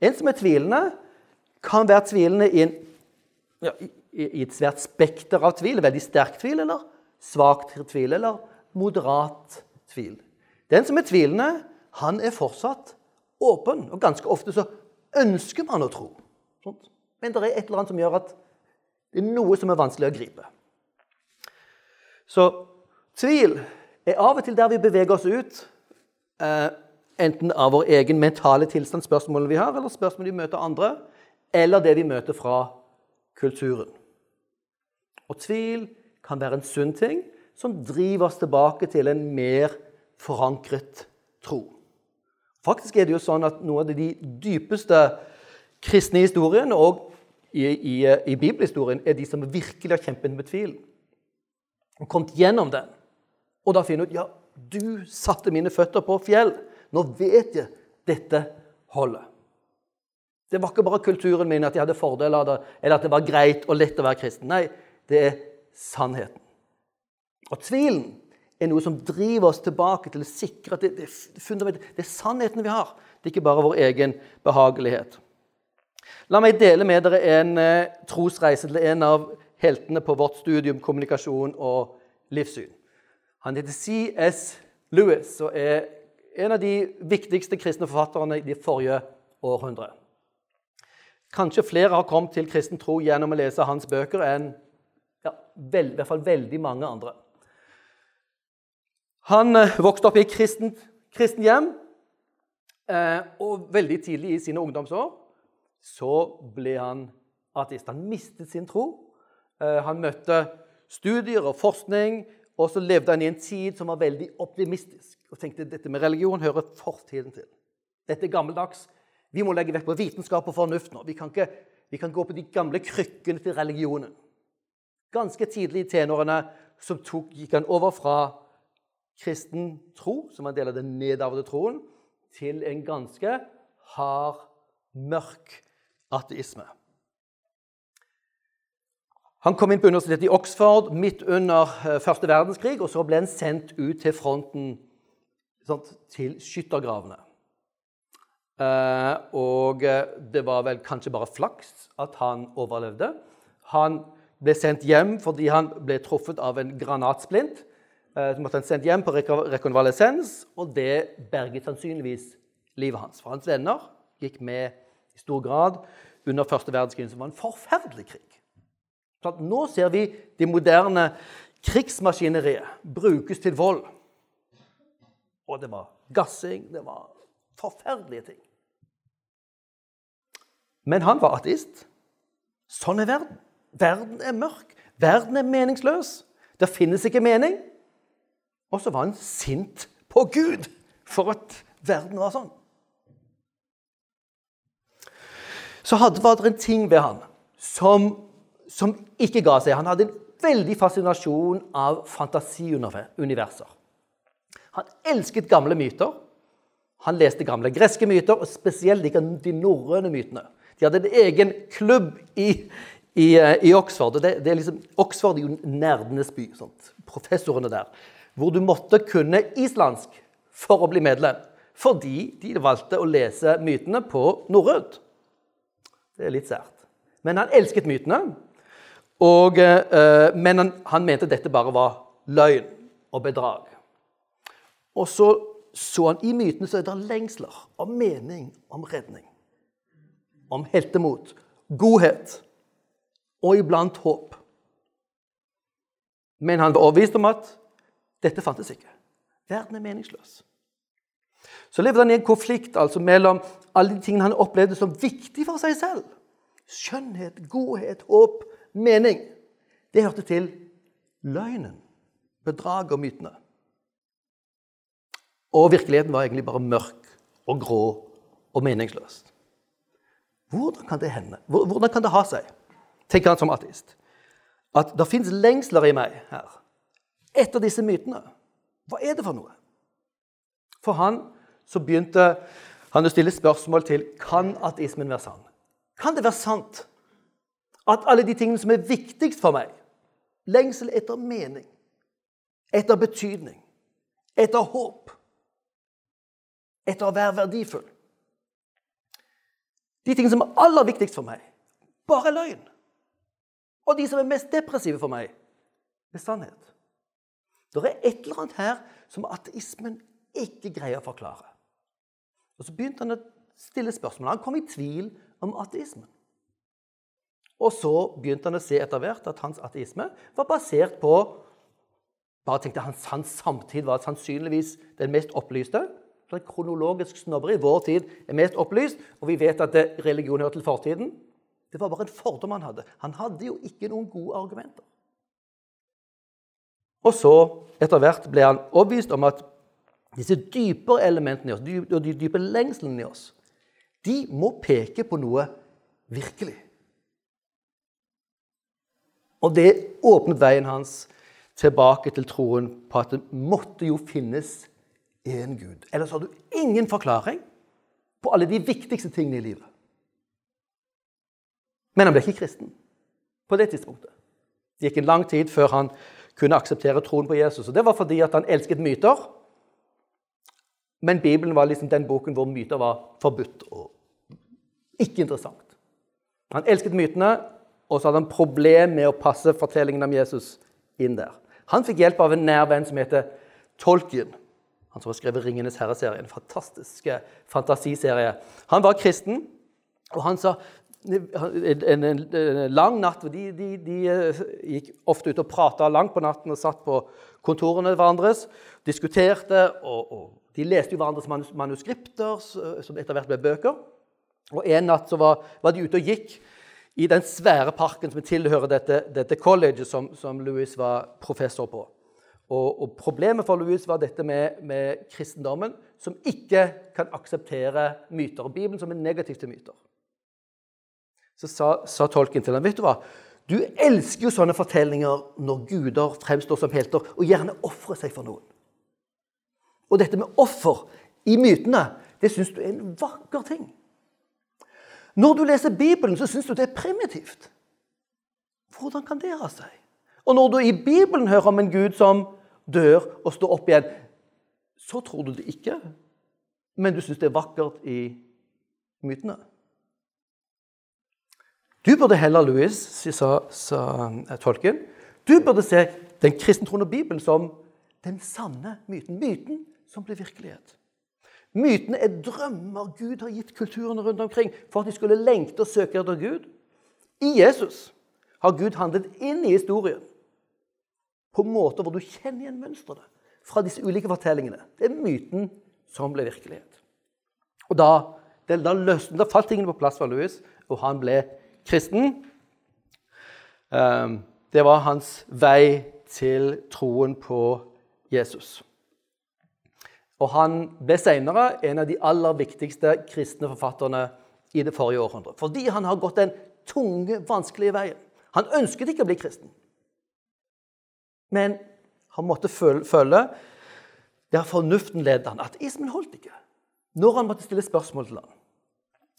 En som er tvilende, kan være tvilende i, en, ja, i, et svært spekter av tvil. Veldig sterk tvil, eller svak tvil, eller moderat tvil. Den som er tvilende, han er fortsatt åpen. Og ganske ofte så ønsker man å tro. Men det er et eller annet som gjør at det er noe som er vanskelig å gripe. Så tvil er av og til der vi beveger oss ut, eh, enten av vår egen mentale tilstand, spørsmålene vi har, eller spørsmål vi møter andre, eller det vi møter fra kulturen. Og tvil kan være en sunn ting som driver oss tilbake til en mer forankret tro. Faktisk er det jo sånn at noe av de dypeste kristne historiene og i, i, i bibelhistorien er de som virkelig har kjempet med tvil. Og kommet gjennom den. Og da finner ut ja, du satte mine føtter på fjell. Nå vet jeg dette holder. Det var ikke bare kulturen min at jeg hadde fordeler av det, eller at det var greit og lett å være kristen. Nei, det er sannheten. Og tvilen er noe som driver oss tilbake til å sikre at det, det, det, er sannheten vi har. Det er ikke bare vår egen behagelighet. La meg dele med dere en eh, trosreise til en av heltene på vårt studium kommunikasjon og livssyn. Han heter C.S. Lewis og er en av de viktigste kristne forfatterne i de forrige århundre. Kanskje flere har kommet til kristen tro gjennom å lese hans bøker enn ja, vel, i hvert fall veldig mange andre. Han eh, vokste opp i et kristent, kristen hjem, eh, og veldig tidlig i sine ungdomsår så ble han ateist. Han mistet sin tro. Eh, han møtte studier og forskning, og så levde han i en tid som var veldig optimistisk. Og tenkte dette med religion hører fortiden til. Dette er gammeldags. Vi må legge vekt på vitenskap og fornuft nå. Vi kan ikke vi kan gå på de gamle krykkene til religionen. Ganske tidlig i tenårene så tok, gikk han over fra kristen tro, som en del av den nedarvede troen, til en ganske hard, mørk ateisme. Han kom inn på universitetet i Oxford midt under eh, første verdenskrig, og så ble han sendt ut til fronten, sant, til skyttergravene. Eh, og eh, det var vel kanskje bare flaks at han overlevde. Han ble sendt hjem fordi han ble truffet av en granatsplint. Så måtte han sendt hjem på rekonvalesens, og det berget sannsynligvis livet hans. For hans venner gikk med i stor grad under første verdenskrig, som var en forferdelig krig. Nå ser vi de moderne krigsmaskineriet brukes til vold. Og det var gassing, det var forferdelige ting. Men han var ateist. Sånn er verden. Verden er mørk. Verden er meningsløs. Det finnes ikke mening. Og så var han sint på Gud for at verden var sånn. Så hadde, var det en ting ved han som, som ikke ga seg. Han hadde en veldig fascinasjon av fantasiuniverser. Han elsket gamle myter. Han leste gamle greske myter, og spesielt de norrøne mytene. De hadde en egen klubb i, i, eh, i Oxford. Det, det, er liksom, Oxford er jo nerdenes by. Sånt. Professorene der. Hvor du måtte kunne islandsk for å bli medlem. Fordi de valgte å lese mytene på norrønt. Det er litt sært. Men han elsket mytene. Og, uh, men han, han, mente dette bare var løgn og bedrag. Og så så han i mytene så er det lengsler om mening, om redning om heltemot, godhet og iblant håp. Men han var overbevist om at dette fantes ikke. Verden er meningsløs. Så levde han i en konflikt altså, mellom alle de tingene han opplevde som viktig for seg selv. Skjønnhet, godhet, håp, mening. Det hørte til løgnen, bedraget og mytene. Og virkeligheten var egentlig bare mørk og grå og meningsløs. Hvordan kan det hende? Hvordan kan det ha seg, tenker han som ateist, at det fins lengsler i meg her etter disse mytene? Hva er det for noe? For han så begynte han å stille spørsmål til kan ateismen være sann. Kan det være sant at alle de tingene som er viktigst for meg, lengsel etter mening, etter betydning, etter håp, etter å være verdifull de tingene som er aller viktigst for meg, bare løgn. Og de som er mest depressive for meg, er sannhet. Det er et eller annet her som ateismen ikke greier å forklare. Og Så begynte han å stille spørsmål. Han kom i tvil om ateismen. Og så begynte han å se etter hvert at hans ateisme var basert på bare tenkte Hans, hans samtid var sannsynligvis den mest opplyste. Så kronologisk snobberi i vår tid er mest opplyst, og vi vet at religion hører til fortiden. Det var bare en fordom han hadde. Han hadde jo ikke noen gode argumenter. Og så, etter hvert, ble han overbevist om at disse dypere elementene i oss, og de dype lengslene i oss, de må peke på noe virkelig. Og det åpnet veien hans tilbake til troen på at det måtte jo finnes en Gud. Ellers har du ingen forklaring på alle de viktigste tingene i livet. Men han ble ikke kristen på det tidspunktet. Det gikk en lang tid før han kunne akseptere troen på Jesus. Og Det var fordi han elsket myter. Men Bibelen var liksom den boken hvor myter var forbudt og ikke interessant. Han elsket mytene, og så hadde han problem med å passe fortellingen om Jesus inn der. Han fikk hjelp av en nær venn som heter Tolkien. Han som har skrevet 'Ringenes herre'-serien. En fantastisk fantasiserie. Han var kristen, og han sa en, en, en lang natt de, de, de, eh, gikk ofte ut og prata langt på natten og satt på kontorene hverandres, diskuterte. og, og De leste jo hverandres manuskripter, som etter hvert ble bøker. Og En natt så var, var, de ute og gikk i den svære parken som tilhører dette, dette colleget som, som, Louis var professor på. Og, og Problemet for Louis var dette med, med kristendommen, som ikke kan akseptere myter. og Bibelen som er negativ til myter. Så sa, sa tolken til ham vet du hva, du elsker jo sånne fortellinger når guder fremstår som helter og gjerne ofrer seg for noen. Og dette med offer i mytene, det syns du er en vakker ting. Når du leser Bibelen, så syns du det er primitivt. Hvordan kan det ha seg? Og når du i Bibelen hører om en gud som dør og står opp igjen, så tror du det ikke, men du syns det er vakkert i mytene. Du burde heller, Louis, sa, sa eh, tolken, du burde se den kristentroende Bibelen som den sanne myten. Myten som blir virkelighet. Mytene er drømmer Gud har gitt kulturene rundt omkring for at de skulle lengte og søke etter Gud. I Jesus har Gud handlet inn i historien på måter hvor du kjenner igjen mønstrene fra disse ulike fortellingene. Det er myten som ble virkelighet. Og Da, da, løsne, da falt tingene på plass for Louis, og han ble kristen. Ehm, det var hans vei til troen på Jesus. Og han ble senere en av de aller viktigste kristne forfatterne i det forrige århundret. Fordi han har gått den tunge, vanskelige veien. Han ønsket ikke å bli kristen. Men han måtte følge der fornuften ledet han. Ateismen holdt ikke. Når han måtte stille spørsmål til ham.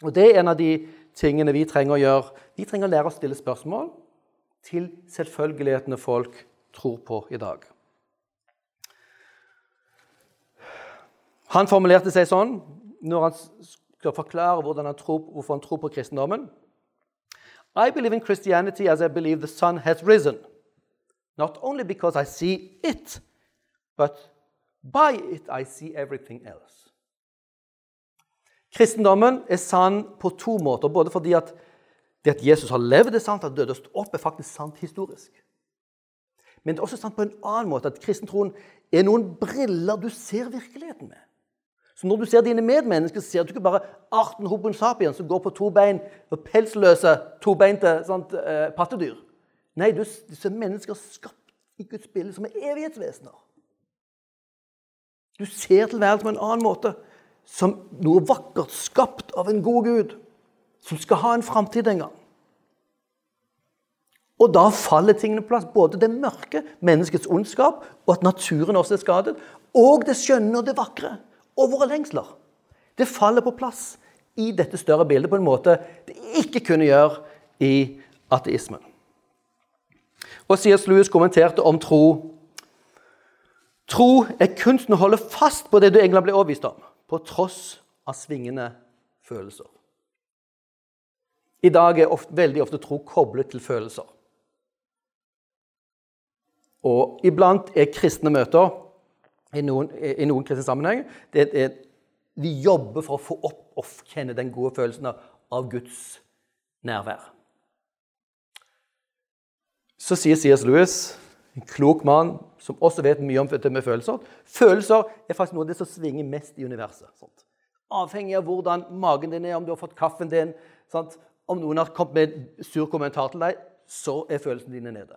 Og Det er en av de tingene vi trenger å gjøre. Vi trenger å lære å stille spørsmål til selvfølgelighetene folk tror på i dag. Han formulerte seg sånn når han skal forklare han tror, hvorfor han tror på kristendommen. I believe in Christianity as I believe the sun has risen. Not only because I see it, but by it I see everything else. Kristendommen er sann på to måter. Både fordi at det at Jesus har levd, er sant, at døde og stått opp, er faktisk sant historisk. Men det er også sant på en annen måte at kristentroen er noen briller du ser virkeligheten med. Så når du ser dine medmennesker, ser du ikke bare arten Hobon Sapien som går på to bein, og pelsløse, tobeinte sant, eh, pattedyr. Nei, du, disse mennesker skapt i Guds bilde som er evighetsvesener. Du ser tilværelsen på en annen måte som noe vakkert skapt av en god Gud, som skal ha en framtid en gang. Og da faller tingene på plass. Både det mørke, menneskets ondskap, og at naturen også er skadet, og det skjønne og det vakre, og våre lengsler. Det faller på plass i dette større bildet på en måte det ikke kunne gjøre i ateismen. Og C.S. Lewis kommenterte om tro Tro er kunsten å holde fast på det du egentlig ble overbevist om på tross av svingende følelser. I dag er ofte, veldig ofte tro koblet til følelser. Og iblant er kristne møter i noen, i noen kristne sammenheng det er, Vi jobber for å få opp og kjenne den gode følelsen av Guds nærvær. så sier C.S. Lewis, en klok mann som også vet mye om med følelser Følelser er faktisk noe av det som svinger mest i universet. Sant? Avhengig av hvordan magen din er, om du har fått kaffen din, sant? om noen har kommet med en sur kommentar til deg, så er følelsene dine nede.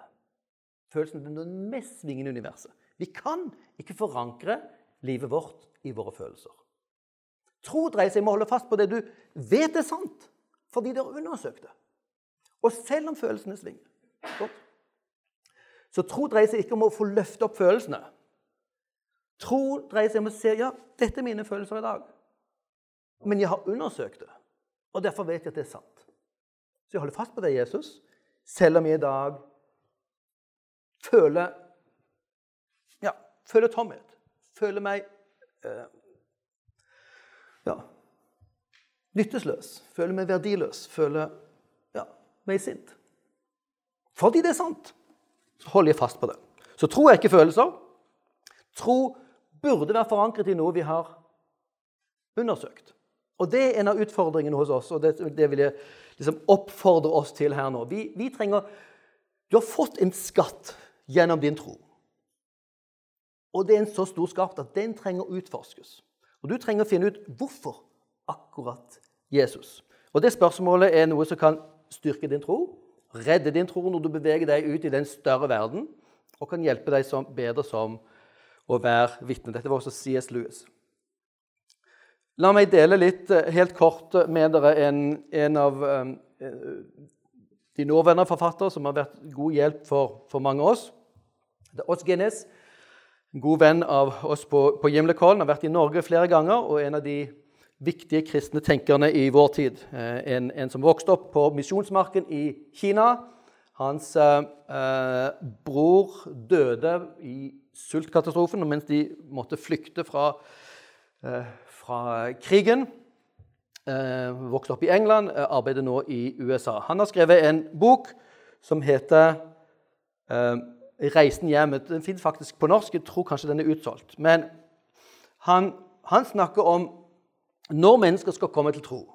Følelsene er det mest svingende i universet. Vi kan ikke forankre livet vårt i våre følelser. Tro dreier seg om å holde fast på det du vet er sant, fordi du har undersøkt det. Og selv om følelsene svinger. Godt. Så tro dreier seg ikke om å få løfte opp følelsene. Tro dreier seg om å se ja, dette er mine følelser i dag. Men jeg har undersøkt det, og derfor vet jeg at det er sant. Så jeg holder fast på det, Jesus, selv om jeg i dag føler føler tomhet. Føler meg eh, ja, nyttesløs. Føler meg verdiløs. Føler ja, meg sint. Fordi det er sant så holder jeg fast på det. Så tro er ikke følelser. Tro burde være forankret i noe vi har undersøkt. Og Det er en av utfordringene hos oss, og det, det vil jeg liksom oppfordre oss til her nå. Vi, vi trenger, Du har fått en skatt gjennom din tro. Og det er en så stor skapt at den trenger å utforskes. Og Du trenger å finne ut hvorfor akkurat Jesus. Og Det spørsmålet er noe som kan styrke din tro, redde din tro når du beveger deg ut i den større verden, og kan hjelpe deg som, bedre som å være vitne. Dette var også C.S. Lewis. La meg dele litt eh, helt kort med dere en, en av um, de nåværende forfattere som har vært god hjelp for, for mange av oss. Det er Oss Guinness, god venn av oss på, på Gimlekollen. Har vært i Norge flere ganger og en av de viktige kristne tenkerne i vår tid. Eh, en, en som vokste opp på misjonsmarken i Kina. Hans eh, eh, bror døde i sultkatastrofen mens de måtte flykte fra, eh, fra krigen. Eh, vokste opp i England, eh, arbeider nå i USA. Han har skrevet en bok som heter 'Reisen hjem'. Den finnes faktisk på norsk. Jeg tror kanskje den er utsolgt. Men han, han snakker om når mennesker skal komme til tro,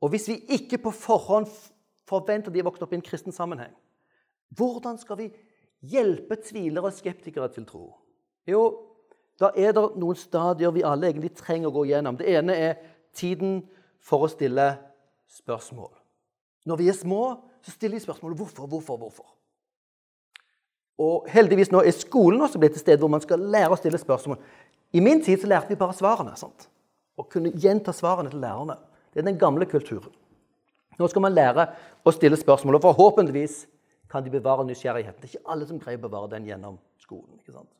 og hvis vi ikke på forhånd forventer de er vokst opp i en kristen sammenheng, hvordan skal vi hjelpe tvilere og skeptikere til tro? Jo, da er det noen stadier vi alle egentlig trenger å gå gjennom. Det ene er tiden for å stille spørsmål. Når vi er små, så stiller vi spørsmålet hvorfor, hvorfor, hvorfor. Og heldigvis nå er skolen også blitt et sted hvor man skal lære å stille spørsmål. I min tid så lærte vi bare svarene. sant? og kunne gjenta svarene til lærerne. Det er den gamle kulturen. Nå skal man lære å stille spørsmål, og forhåpentligvis kan de bevare nysgjerrigheten. Det er ikke alle som greier å bevare den gjennom skolen. ikke sant?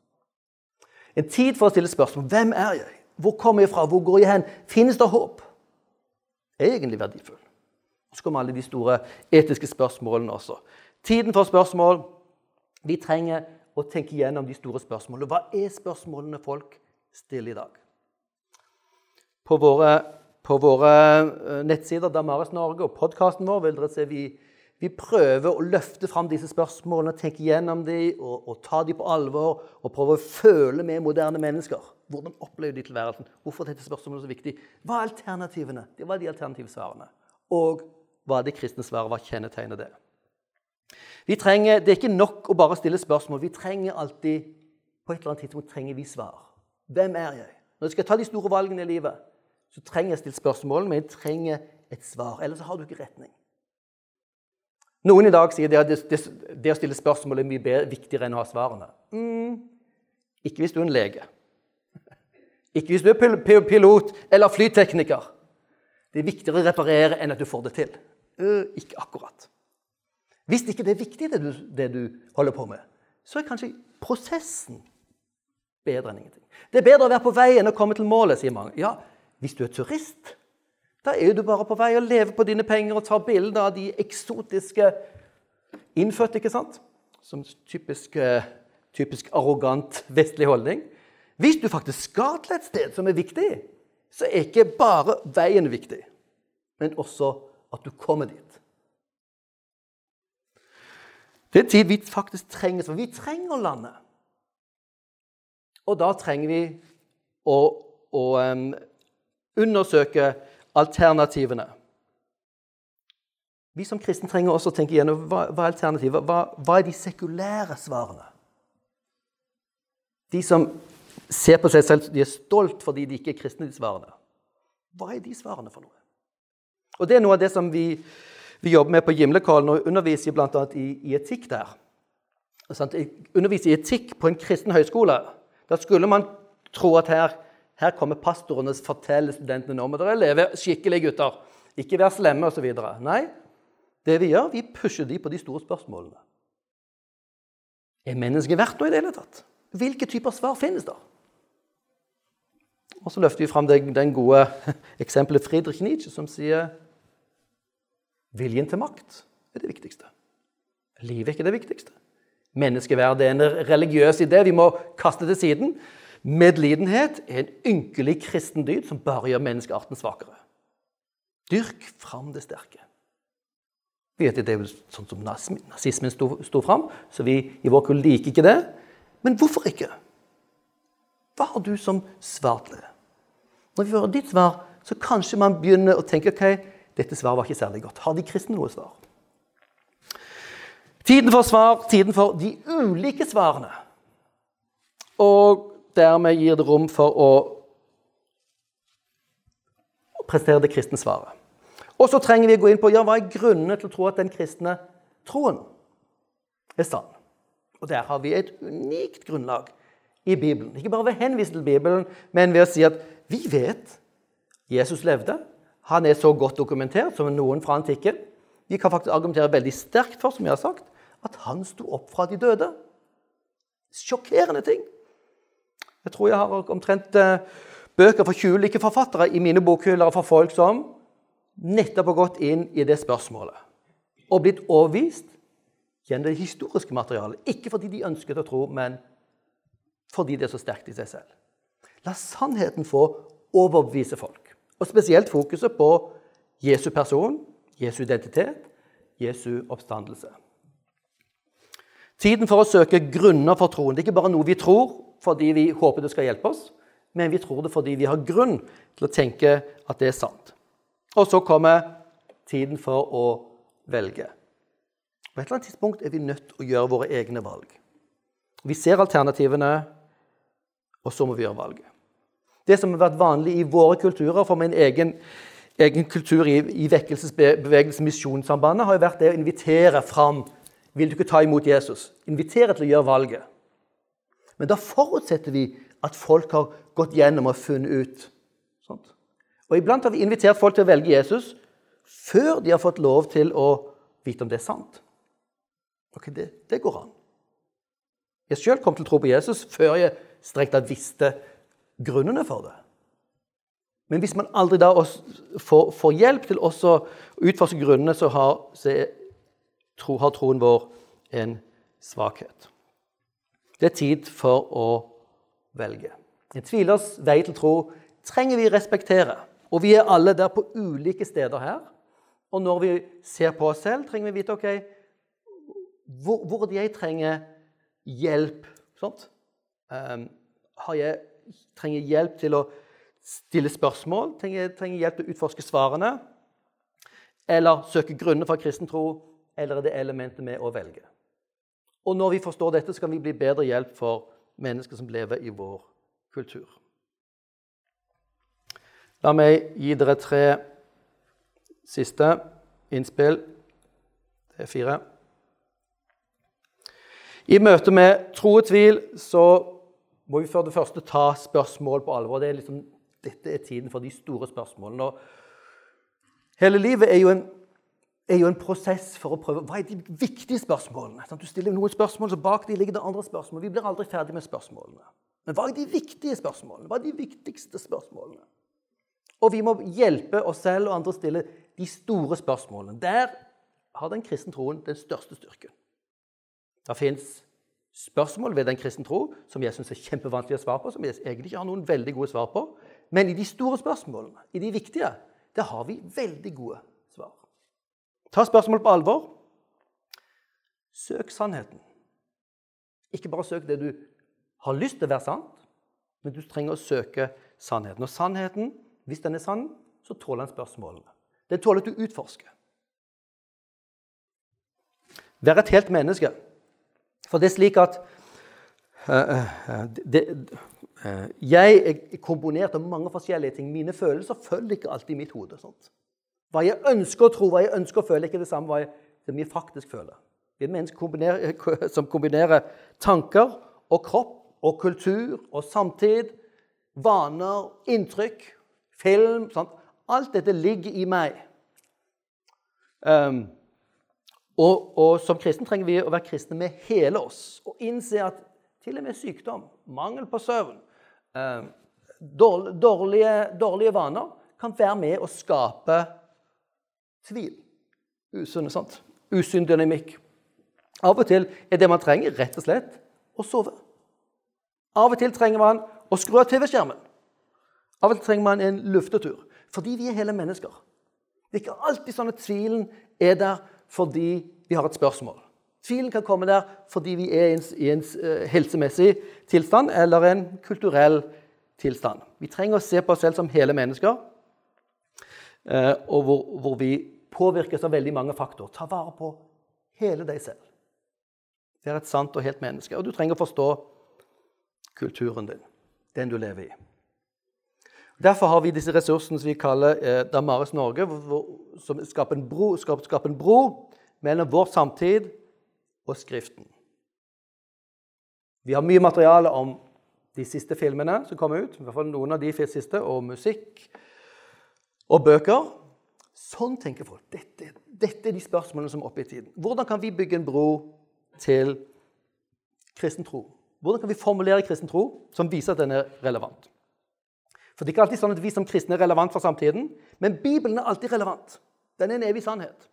En tid for å stille spørsmål. Hvem er jeg? Hvor kommer jeg fra? Hvor går jeg hen? Finnes det håp? Er egentlig verdifull. Så kommer alle de store etiske spørsmålene også. Tiden for spørsmål. Vi trenger å tenke gjennom de store spørsmålene. Hva er spørsmålene folk stiller i dag? På våre, på våre eh, nettsider Damaris Norge og podkasten vår vil dere se vi, vi prøver å løfte fram disse spørsmålene, tenke gjennom dem og, og, ta dem på alvor. Og prøve å føle med moderne mennesker. Hvordan opplever de tilværelsen? Hvorfor er dette spørsmålet så viktig? Hva er alternativene? Det var de alternative svarene. Og hva er det kristne svaret? Hva kjennetegner det? Trenger, Det er ikke nok å bare stille spørsmål. Vi trenger alltid på et eller annet tidspunkt trenger vi svar. Hvem er jeg? Når jeg skal ta de store valgene i livet, så trenger jeg å stille spørsmål, men jeg trenger et svar. Ellers har du ikke retning. Noen i dag sier at det, det, det, å stille spørsmål er mye bedre, viktigere enn å ha svarene. Mm, ikke hvis du er en lege. Ikke hvis du er pilot eller flytekniker. Det er viktigere å reparere enn at du får det til. Uh, ikke akkurat. Hvis ikke det er viktig, det du, det du holder på med, så er kanskje prosessen bedre enn ingenting. Det er bedre å være på vei enn å komme til målet, sier mange. Ja, hvis du er turist, da er du bare på vei og lever på dine penger og tar bilder av de eksotiske innfødte, ikke sant? Som typisk, eh, typisk arrogant vestlig holdning. Hvis du faktisk skal til et sted som er viktig, så er ikke bare veien viktig, men også at du kommer dit. Det er tid vi faktisk trenger, for vi trenger landet. Og da trenger vi å, å um, undersøke alternativene. Vi som kristne trenger også å tenke igjennom hva, hva er alternativet. Hva, hva er de sekulære svarene? De som ser på seg selv de er stolt fordi de ikke er kristne, de svarene. Hva er de svarene for noe? Og Det er noe av det som vi, vi jobber med på Gimlekollen, og underviser bl.a. I, i etikk der. Sånn, underviser i etikk på en kristen høyskole. Da skulle man tro at her, her kommer pastorene og forteller studentene om at dere lever skikkelige gutter. Ikke vær slemme osv. Nei, det vi gjør, vi pusher de på de store spørsmålene. Er mennesket verdt noe i det hele tatt? Hvilke typer svar finnes der? Og så løfter vi fram den gode eksempelet Friedrich Nietzsche, som sier viljen til makt er det viktigste. Livet er ikke det viktigste. Menneskeverdet er en religiøs idé vi må kaste til siden. Medlidenhet er en ynkelig kristen dyd som bare gjør menneskearten svakere. Dyrk fram det sterke. Vi vet at Det er jo sånn som nazismen sto, sto fram, så vi i vår kull liker ikke det. Men hvorfor ikke? Hva har du som svar til det? Når vi hører ditt svar, så kanskje man begynner å tenke ok, dette svaret var ikke særlig godt. Har de kristne noe svar? Tiden for svar, tiden for de ulike svarene. Og dermed gir det rom for å prestere det kristne svaret. Og så trenger vi å gå inn på ja, hva er grunnene til å tro at den kristne troen er sann. Og der har vi et unikt grunnlag i Bibelen. Ikke bare ved å henvise til Bibelen, men ved å si at vi vet Jesus levde. Han er så godt dokumentert som noen fra antikken. Vi kan faktisk argumentere veldig sterkt for som jeg har sagt, at han sto opp fra de døde. Sjokkerende ting. Jeg tror jeg har omtrent eh, bøker for 20 ulike forfattere i mine bokhyller for folk som nettopp har gått inn i det spørsmålet og blitt overbevist gjennom det historiske materialet. Ikke fordi de ønsket å tro, men fordi det er så sterkt i seg selv. La sannheten få overbevise folk. Og spesielt fokuset på Jesu person, Jesu identitet, Jesu oppstandelse. Tiden for å søke grunner for troen. Det er ikke bare noe vi tror fordi vi håper det skal hjelpe oss, men vi tror det fordi vi har grunn til å tenke at det er sant. Og så kommer tiden for å velge. På et eller annet tidspunkt er vi nødt til å gjøre våre egne valg. Vi ser alternativene, og så må vi gjøre valget. Det som har vært vanlig i våre kulturer, for min egen, egen kultur i, i vekkelsesbevegelsen Misjonssambandet, har jo vært det å invitere fram Vil du ikke ta imot Jesus? Invitere til å gjøre valget. Men da forutsetter vi at folk har gått gjennom og funnet ut. Sånt. Og Iblant har vi invitert folk til å velge Jesus før de har fått lov til å vite om det er sant. Ok, Det, det går an. Jeg sjøl kom til å tro på Jesus før jeg strengt tatt visste grunnene for det. Men hvis man aldri da får, får hjelp til også å utforske grunnene, så har, så tro, har troen vår en svakhet. Det er tid for å velge. En tvilers vei til tro trenger vi respektere. Og vi er alle der på ulike steder her. Og når vi ser på oss selv, trenger vi vite ok, hvor, hvor jeg trenger hjelp. Sånt. Um, jeg, trenger hjelp til å stille spørsmål, trenger, trenger hjelp til å utforske svarene. Eller søke grunner for kristen tro, eller er det elementet med å velge. Og når vi forstår dette, så kan vi bli bedre hjelp for mennesker som lever i vår kultur. La meg gi dere tre siste innspill. Det er fire. I møte med tro og tvil så må vi for det første ta spørsmål på alvor. Det er liksom, dette er tiden for de store spørsmålene. Og hele livet er jo, en, er jo en prosess for å prøve Hva er de viktige spørsmålene? Du stiller noen spørsmål, så bak de ligger det andre spørsmål. Vi blir aldri ferdig med spørsmålene. Men hva er de viktige spørsmålene? Hva er de viktigste spørsmålene? Og vi må hjelpe oss selv og andre å stille de store spørsmålene. Der har den kristne troen den største styrken. Det fins spørsmål ved den kristne tro som jeg syns er kjempevanskelig å svare på, som jeg egentlig ikke har noen veldig gode svar på. Men i de store spørsmålene, i de viktige, der har vi veldig gode svar. Ta spørsmål på alvor. Søk sannheten. Ikke bare søk det du har lyst til å være sant, men du trenger å søke sannheten. Og sannheten hvis den er sann, så tåler den spørsmålene. Den tåler at du utforsker. Vær et helt menneske. For det er slik at uh, det, uh, Jeg er komponert av mange forskjellige ting. Mine følelser følger ikke alltid mitt hode. Sånt. Hva jeg ønsker å tro, hva jeg ønsker å føle, er ikke det samme hva jeg, som jeg faktisk føler. Vi er mennesker som kombinerer tanker og kropp og kultur og samtid, vaner, inntrykk, film sånt. Alt dette ligger i meg. Um, og, og, som kristen trenger vi å være kristne med hele oss og innse at til og med sykdom, mangel på søvn, um, dårlige, dårlige, vaner kan være med å skape tvil. Usunne, sant? Usunn dynamikk. Av og til er det man trenger, rett og slett å sove. Av og til trenger man å skru av TV-skjermen. Av og til trenger man en luftetur. Fordi vi er hele mennesker. Det er ikke alltid sånn at tvilen er der fordi vi har et spørsmål. Tvilen kan komme der fordi vi er i en, uh, helsemessig tilstand eller en kulturell tilstand. Vi trenger å se på oss selv som hele mennesker, uh, og hvor, hvor, vi påvirkes av veldig mange faktorer. Ta vare på hele deg selv. Det er et sant og helt menneske. Og du trenger å forstå kulturen din, den du lever i. Derfor har vi disse ressursene som vi kaller eh, Damaris Norge, som skaper en, bro, skaper, skaper en bro mellom vår samtid og Skriften. Vi har mye materiale om de siste filmene som kommer ut, i hvert fall noen av de siste, og musikk og bøker. Sånn tenker folk. Dette, dette er de spørsmålene som er oppe i tiden. Hvordan kan vi bygge en bro til kristen tro? Hvordan kan vi formulere kristen tro som viser at den er relevant? For det er ikke alltid sånn at vi som kristne er relevant for samtiden, men Bibelen er alltid relevant. Den er en evig sannhet.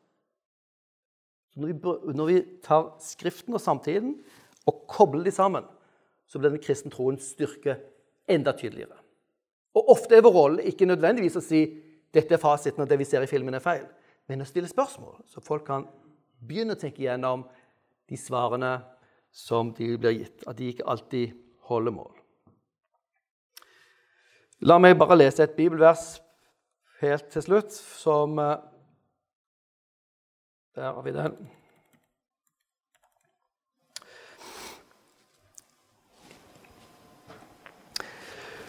Når vi, når vi tar Skriften og samtiden og kobler de sammen, så blir den kristne troens styrke enda tydeligere. Og Ofte er vår rolle ikke nødvendigvis å si dette er fasiten, og det vi ser i filmen, er feil, men å stille spørsmål, så folk kan begynne å tenke igjennom de svarene som de blir gitt. At de ikke alltid holder mål. La meg bare lese et bibelvers helt til slutt, som eh, Der har vi den.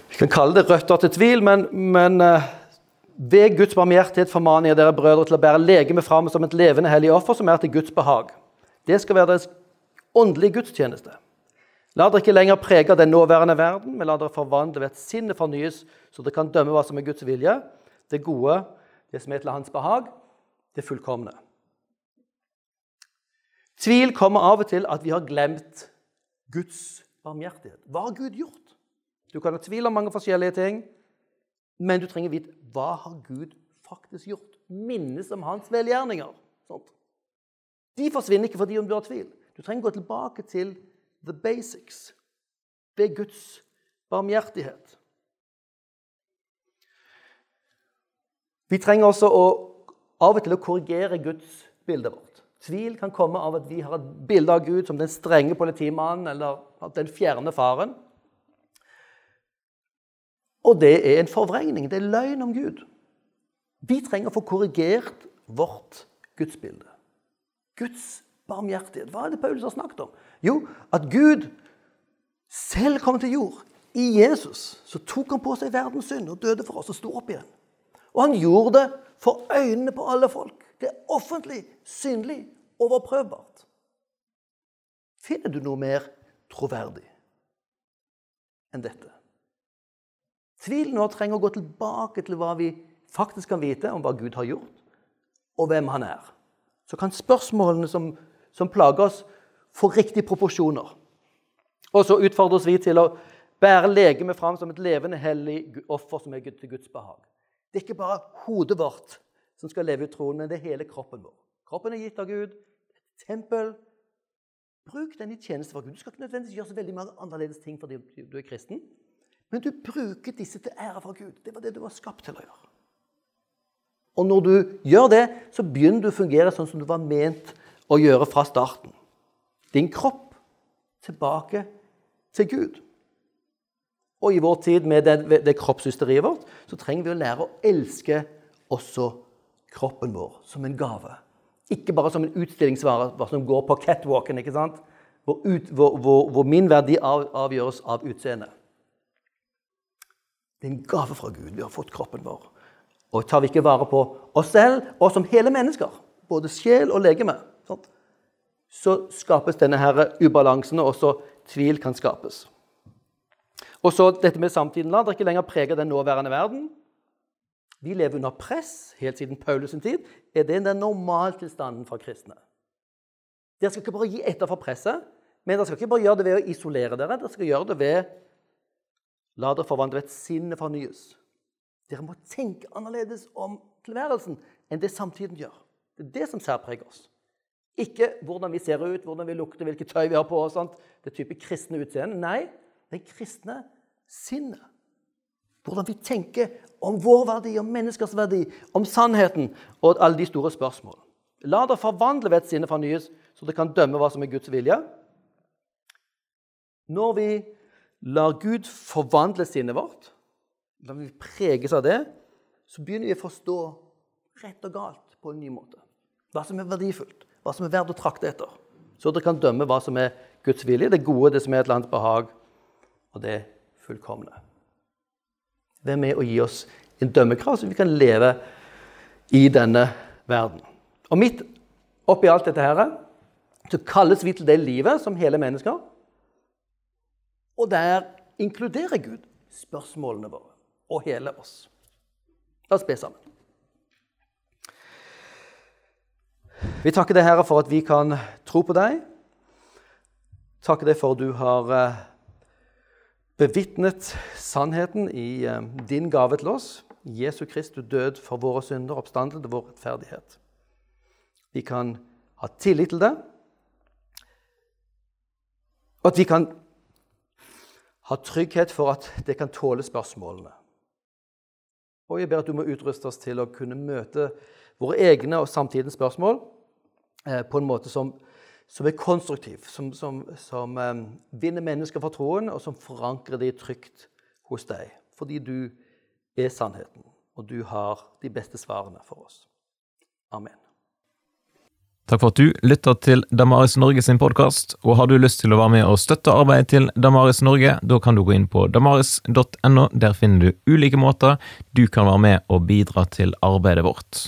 Vi kan kalle det røtter til tvil, men, men uh, ved Guds barmhjertighet formaner jeg dere brødre til å bære legemet fram som et levende hellig offer som er til Guds behag. Det skal være deres åndelige gudstjeneste. La dere ikke lenger prege den nåværende verden, men la dere forvandle ved at sinnet fornyes, så dere kan dømme hva som er Guds vilje, det gode, det som er til hans behag, det fullkomne. Tvil kommer av og til at vi har glemt Guds barmhjertighet. Hva har Gud gjort? Du kan ha tvil om mange forskjellige ting, men du trenger vite hva har Gud faktisk gjort. Minnes om hans velgjerninger. Sånt. De forsvinner ikke fordi om du har tvil. Du trenger gå tilbake til the basics Be Guds barmhjertighet. Vi trenger også å, av og til å korrigere Guds bilde vårt. Tvil kan komme av at vi har et bilde av Gud som den strenge politimannen eller den fjerne faren. Og det er en forvrengning. Det er løgn om Gud. Vi trenger å få korrigert vårt gudsbilde. Guds barmhjertighet. Hva er det Paulus har snakket om? Jo, at Gud selv kom til jord. I Jesus så tok han på seg verdens synd og døde for oss og sto opp igjen. Og han gjorde det for øynene på alle folk. Det er offentlig, synlig, overprøvbart. Finner du noe mer troverdig enn dette? Tvilen nå trenger å gå tilbake til hva vi faktisk kan vite om hva Gud har gjort, og hvem han er. Så kan spørsmålene som, som plager oss, får riktige proporsjoner. Og så utfordres vi til å bære legemet fram som et levende, hellig offer som er til Guds behag. Det er ikke bare hodet vårt som skal leve i troen, men det er hele kroppen vår. Kroppen er gitt av Gud. Tempel. Bruk den i tjeneste for Gud. Du skal ikke nødvendigvis gjøre så veldig mange annerledes ting fordi du er kristen, men du bruker disse til ære for Gud. Det var det du var skapt til å gjøre. Og når du gjør det, så begynner du å fungere sånn som du var ment å gjøre fra starten din kropp tilbake til Gud. Og i vår tid med det, det kroppshysteriet vårt så trenger vi å lære å elske også kroppen vår som en gave Ikke bare som en utstillingsvare som går på catwalken, ikke sant? Hvor, ut, hvor, hvor, hvor min verdi av, avgjøres av utseendet. Det er en gave fra Gud. Vi har fått kroppen vår. Og tar vi ikke vare på oss selv, og som hele mennesker, både sjel og legeme, sant? Så skapes denne her ubalansen, og også tvil kan skapes. Og så dette med samtiden. La dere ikke lenger prege den nåværende verden. Vi lever under press helt siden Paulus' sin tid. Er det den normaltilstanden for kristne? Dere skal ikke bare gi etter for presset, men dere skal ikke bare gjøre det ved å isolere dere. Dere skal gjøre det ved La dere forvandle et sinne fornyes. Dere må tenke annerledes om tilværelsen enn det samtiden gjør. Det er det som særpreger oss. Ikke hvordan vi ser ut, hvordan vi lukter, hvilket tøy vi har på Sånt. Det type kristne utseende. Nei, det kristne sinnet. Hvordan vi tenker om vår verdi, om menneskers verdi, om sannheten og alle de store spørsmålene. La dere forvandle ved et sinne fornyes, så det kan dømme hva som er Guds vilje. Når vi lar Gud forvandle sinnet vårt, når vi preges av det, så begynner vi å forstå rett og galt på en ny måte. Hva som er verdifullt, hva som er verdt å trakte etter. Så dere kan dømme hva som er Guds vilje, det gode, det som er et lands behag, og det fullkomne. Hvem er å gi oss en dømmekrav, så vi kan leve i denne verden. Og midt oppi alt dette her, så kalles vi til det livet som hele mennesker. Og der inkluderer Gud spørsmålene våre og hele oss. La oss be sammen. Vi takker deg, Herre, for at vi kan tro på deg. Takker deg for at du har eh, bevitnet sannheten i eh, din gave til oss. Jesu Kristus død for våre synder, oppstandelse til vår rettferdighet. Vi kan ha tillit til det, og at vi kan ha trygghet for at det kan tåle spørsmålene. Og jeg ber at du må utruste oss til å kunne møte våre egne og samtidens spørsmål på en måte som, som er konstruktiv, som, som, som eh, vinner mennesker for troen, og som forankrer de trygt hos deg. Fordi du er sannheten, og du har de beste svarene for oss. Amen. Takk for at du lytter til Damaris Norge sin podkast. Og har du lyst til å være med og støtte arbeidet til Damaris Norge, da kan du gå inn på damaris.no. Der finner du ulike måter du kan være med og bidra til arbeidet vårt.